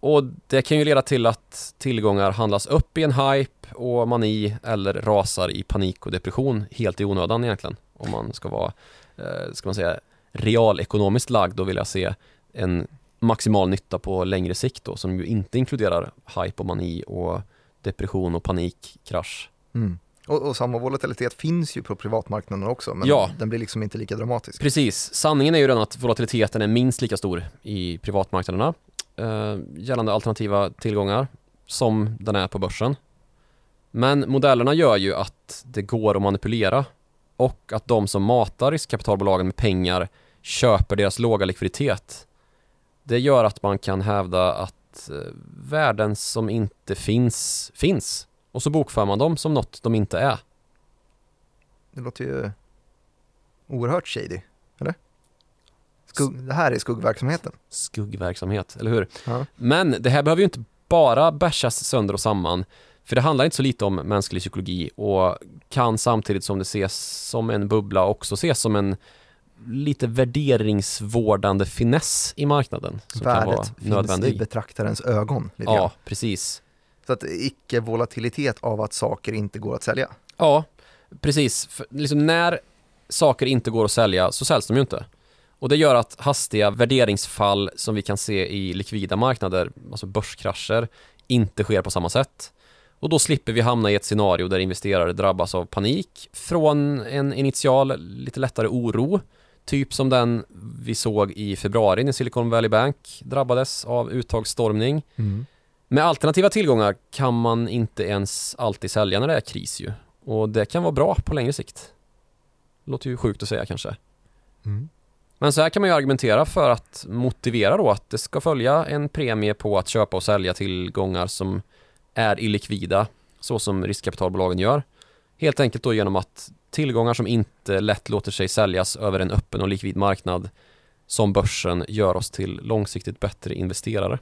Och det kan ju leda till att tillgångar handlas upp i en hype och mani eller rasar i panik och depression helt i onödan egentligen. Om man ska vara, eh, ska man säga, realekonomiskt lagd vill jag se en maximal nytta på längre sikt då som ju inte inkluderar hype och mani och depression och panik, krasch. Mm. Och, och samma volatilitet finns ju på privatmarknaden också, men Ja. den blir liksom inte lika dramatisk. Precis, sanningen är ju den att volatiliteten är minst lika stor i privatmarknaderna eh, gällande alternativa tillgångar som den är på börsen. Men modellerna gör ju att det går att manipulera och att de som matar riskkapitalbolagen med pengar köper deras låga likviditet. Det gör att man kan hävda att eh, värden som inte finns, finns. Och så bokför man dem som något de inte är. Det låter ju oerhört shady, eller? Skugg, det här är skuggverksamheten. Skuggverksamhet, eller hur? Ja. Men det här behöver ju inte bara bashas sönder och samman. För det handlar inte så lite om mänsklig psykologi och kan samtidigt som det ses som en bubbla också ses som en lite värderingsvårdande finess i marknaden. Som Värdet kan vara finns i betraktarens ögon. Ja, grann. precis. Så att icke-volatilitet av att saker inte går att sälja. Ja, precis. För liksom när saker inte går att sälja så säljs de ju inte. Och det gör att hastiga värderingsfall som vi kan se i likvida marknader, alltså börskrascher, inte sker på samma sätt. Och då slipper vi hamna i ett scenario där investerare drabbas av panik från en initial lite lättare oro, typ som den vi såg i februari när Silicon Valley Bank drabbades av uttagsstormning. Med alternativa tillgångar kan man inte ens alltid sälja när det är kris ju. Och det kan vara bra på längre sikt. Låter ju sjukt att säga kanske. Mm. Men så här kan man ju argumentera för att motivera då att det ska följa en premie på att köpa och sälja tillgångar som är illikvida, så som riskkapitalbolagen gör. Helt enkelt då genom att tillgångar som inte lätt låter sig säljas över en öppen och likvid marknad som börsen gör oss till långsiktigt bättre investerare.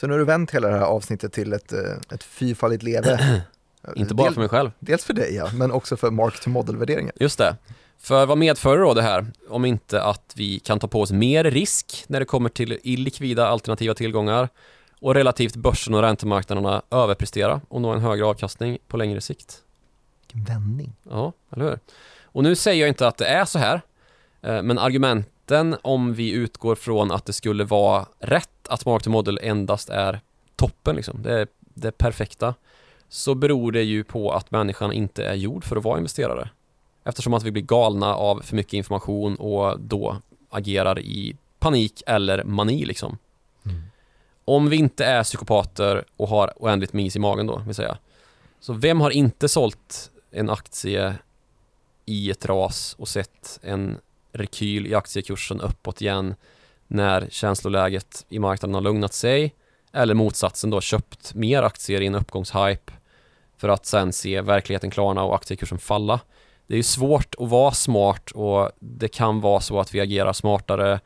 Så nu har du vänt hela det här avsnittet till ett, eh, ett fyrfaldigt leve. [clears throat] Inte bara Del- för mig själv. Dels för dig ja, men också för mark to model-värderingar. Just det. För vad medför då det här? Om inte att vi kan ta på oss mer risk när det kommer till illikvida alternativa tillgångar och relativt börsen och räntemarknaderna överprestera och nå en högre avkastning på längre sikt. Vilken vändning. Ja, eller hur? Och nu säger jag inte att det är så här, eh, men argumenten om vi utgår från att det skulle vara rätt att mark to model endast är toppen, liksom. det, är det perfekta, så beror det ju på att människan inte är gjord för att vara investerare. Eftersom att vi blir galna av för mycket information och då agerar i panik eller mani liksom. Om vi inte är psykopater och har oändligt med is i magen då, vill säga. Så vem har inte sålt en aktie i ett ras och sett en rekyl i aktiekursen uppåt igen när känsloläget i marknaden har lugnat sig eller motsatsen då köpt mer aktier i en uppgångshype för att sen se verkligheten klarna och aktiekursen falla. Det är ju svårt att vara smart och det kan vara så att vi agerar smartare,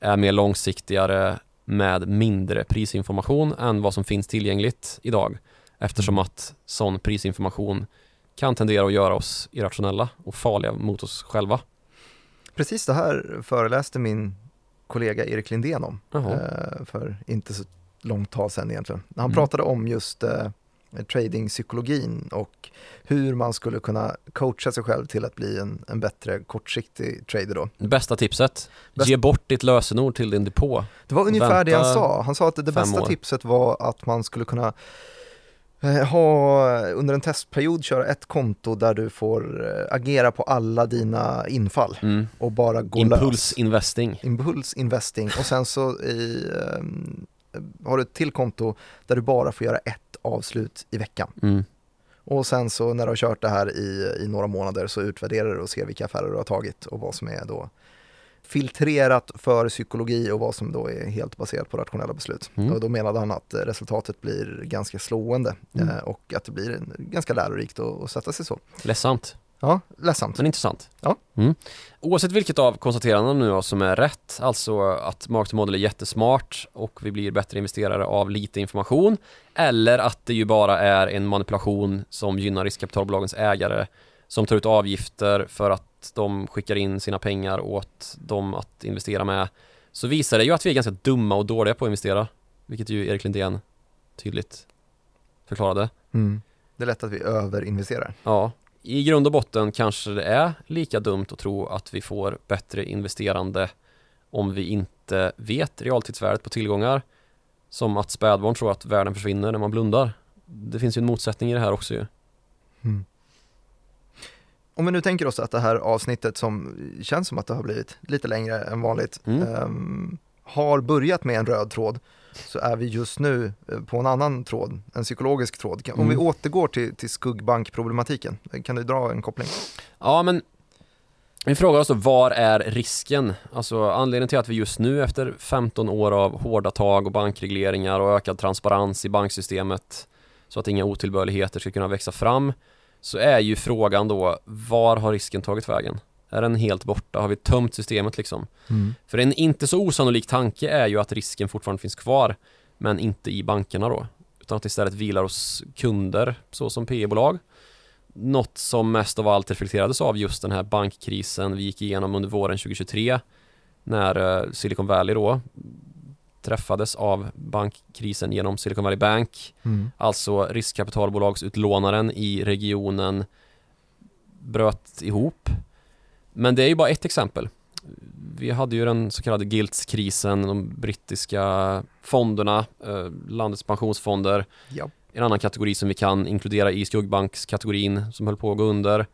är mer långsiktigare med mindre prisinformation än vad som finns tillgängligt idag eftersom att sån prisinformation kan tendera att göra oss irrationella och farliga mot oss själva. Precis det här föreläste min kollega Erik Lindén om eh, för inte så långt tag sedan egentligen. Han Mm. pratade om just eh, tradingpsykologin och hur man skulle kunna coacha sig själv till att bli en, en bättre kortsiktig trader då. Bästa tipset, Bäst- ge bort ditt lösenord till din depå. Det var ungefär det han Vänta sa. Han sa att det bästa år. tipset var att man skulle kunna ha under en testperiod köra ett konto där du får eh, agera på alla dina infall Mm. och bara gå lös. Impulsinvesting. Impulsinvesting och sen så i, ehm, har du ett till konto där du bara får göra ett avslut i veckan. Mm. Och sen så när du har kört det här i, i några månader så utvärderar du och ser vilka affärer du har tagit och vad som är då filtrerat för psykologi och vad som då är helt baserat på rationella beslut. Mm. Och då menade han att eh, resultatet blir ganska slående Mm. eh, och att det blir ganska lärorikt att, sätta sig så. Ledsamt, Ja, ledsamt. men intressant. Ja. Mm. Oavsett vilket av konstaterandena nu då som är rätt, alltså att mark to model är jättesmart och vi blir bättre investerare av lite information, eller att det ju bara är en manipulation som gynnar riskkapitalbolagens ägare som tar ut avgifter för att de skickar in sina pengar åt dem att investera med, så visar det ju att vi är ganska dumma och dåliga på att investera, vilket ju Erik Lindén tydligt förklarade. Mm. Det är lätt att vi överinvesterar. Ja, i grund och botten kanske det är lika dumt att tro att vi får bättre investerande om vi inte vet realtidsvärdet på tillgångar som att spädbarn tror att världen försvinner när man blundar. Det finns ju en motsättning i det här också ju. Mm. Om vi nu tänker oss att det här avsnittet som känns som att det har blivit lite längre än vanligt Mm. ehm, har börjat med en röd tråd så är vi just nu eh, på en annan tråd, en psykologisk tråd. Om Mm. vi återgår till, till skuggbankproblematiken, kan du dra en koppling? Ja, men vi frågar oss då, var är risken? Alltså anledningen till att vi just nu efter 15 år av hårda tag och bankregleringar och ökad transparens i banksystemet så att inga otillbörligheter ska kunna växa fram så är ju frågan då, var har risken tagit vägen? Är den helt borta? Har vi tömt systemet liksom? För en inte så osannolik tanke är ju att risken fortfarande finns kvar men inte i bankerna då utan att istället vilar hos kunder såsom PE-bolag. Något som mest av allt reflekterades av just den här bankkrisen vi gick igenom under våren 2023 när eh, Silicon Valley då träffades av bankkrisen genom Silicon Valley Bank. Mm. Alltså riskkapitalbolagsutlånaren i regionen bröt ihop. Men det är ju bara ett exempel. Vi hade ju den så kallade Gilts-krisen, de brittiska fonderna, eh, landets pensionsfonder. Ja. En annan kategori som vi kan inkludera i skuggbankskategorin som höll på att gå under.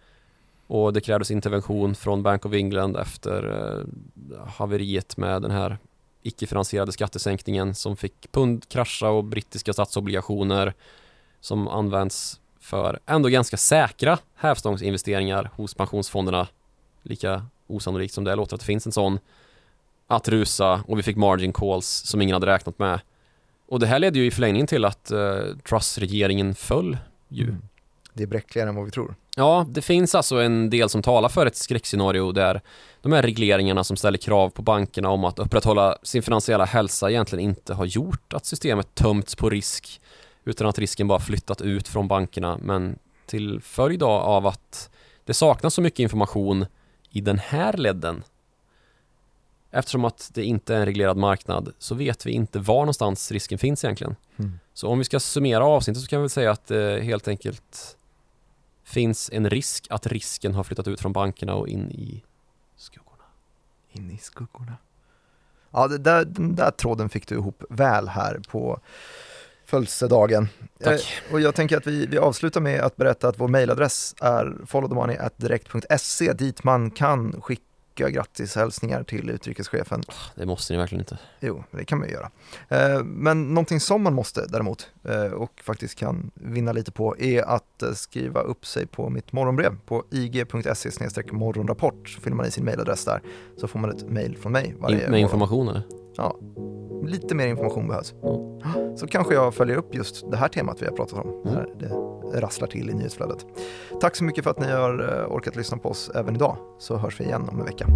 Och det krävdes intervention från Bank of England efter eh, haveriet med den här icke-finansierade skattesänkningen som fick pund krascha och brittiska statsobligationer som används för ändå ganska säkra hävstångsinvesteringar hos pensionsfonderna. Lika osannolikt som det låter att det finns en sån att rusa och vi fick margin calls som ingen hade räknat med. Och det här ledde ju i förlängningen till att eh, Truss-regeringen föll ju. Mm. Det är bräckligare än vad vi tror. Ja, det finns alltså en del som talar för ett skräckscenario där de här regleringarna som ställer krav på bankerna om att upprätthålla sin finansiella hälsa egentligen inte har gjort att systemet tömts på risk utan att risken bara flyttat ut från bankerna men till följd av att det saknas så mycket information i den här ledden Eftersom att det inte är en reglerad marknad så vet vi inte var någonstans risken finns egentligen. Mm. Så om vi ska summera avsnittet så kan vi säga att det helt enkelt finns en risk att risken har flyttat ut från bankerna och in i skuggorna. In i skuggorna. Ja, det där, den där tråden fick du ihop väl här på födelsedagen. Tack. Eh, och jag tänker att vi, vi avslutar med att berätta att vår mailadress är followthemoney.direkt.se dit man kan skicka skicka grattishälsningar till utrikeschefen. Det måste ni verkligen inte. Jo, det kan man ju göra. Eh, men någonting som man måste däremot eh, och faktiskt kan vinna lite på är att eh, skriva upp sig på mitt morgonbrev på ig.se morgonrapport. Så fyller man i sin mailadress där så får man ett mail från mig varje Med information eller? Ja, lite mer information behövs. Mm. Så kanske jag följer upp just det här temat vi har pratat om. Mm. När det rasslar till i nyhetsflödet. Tack så mycket för att ni har eh, orkat lyssna på oss även idag. Så hörs vi igen om en vecka.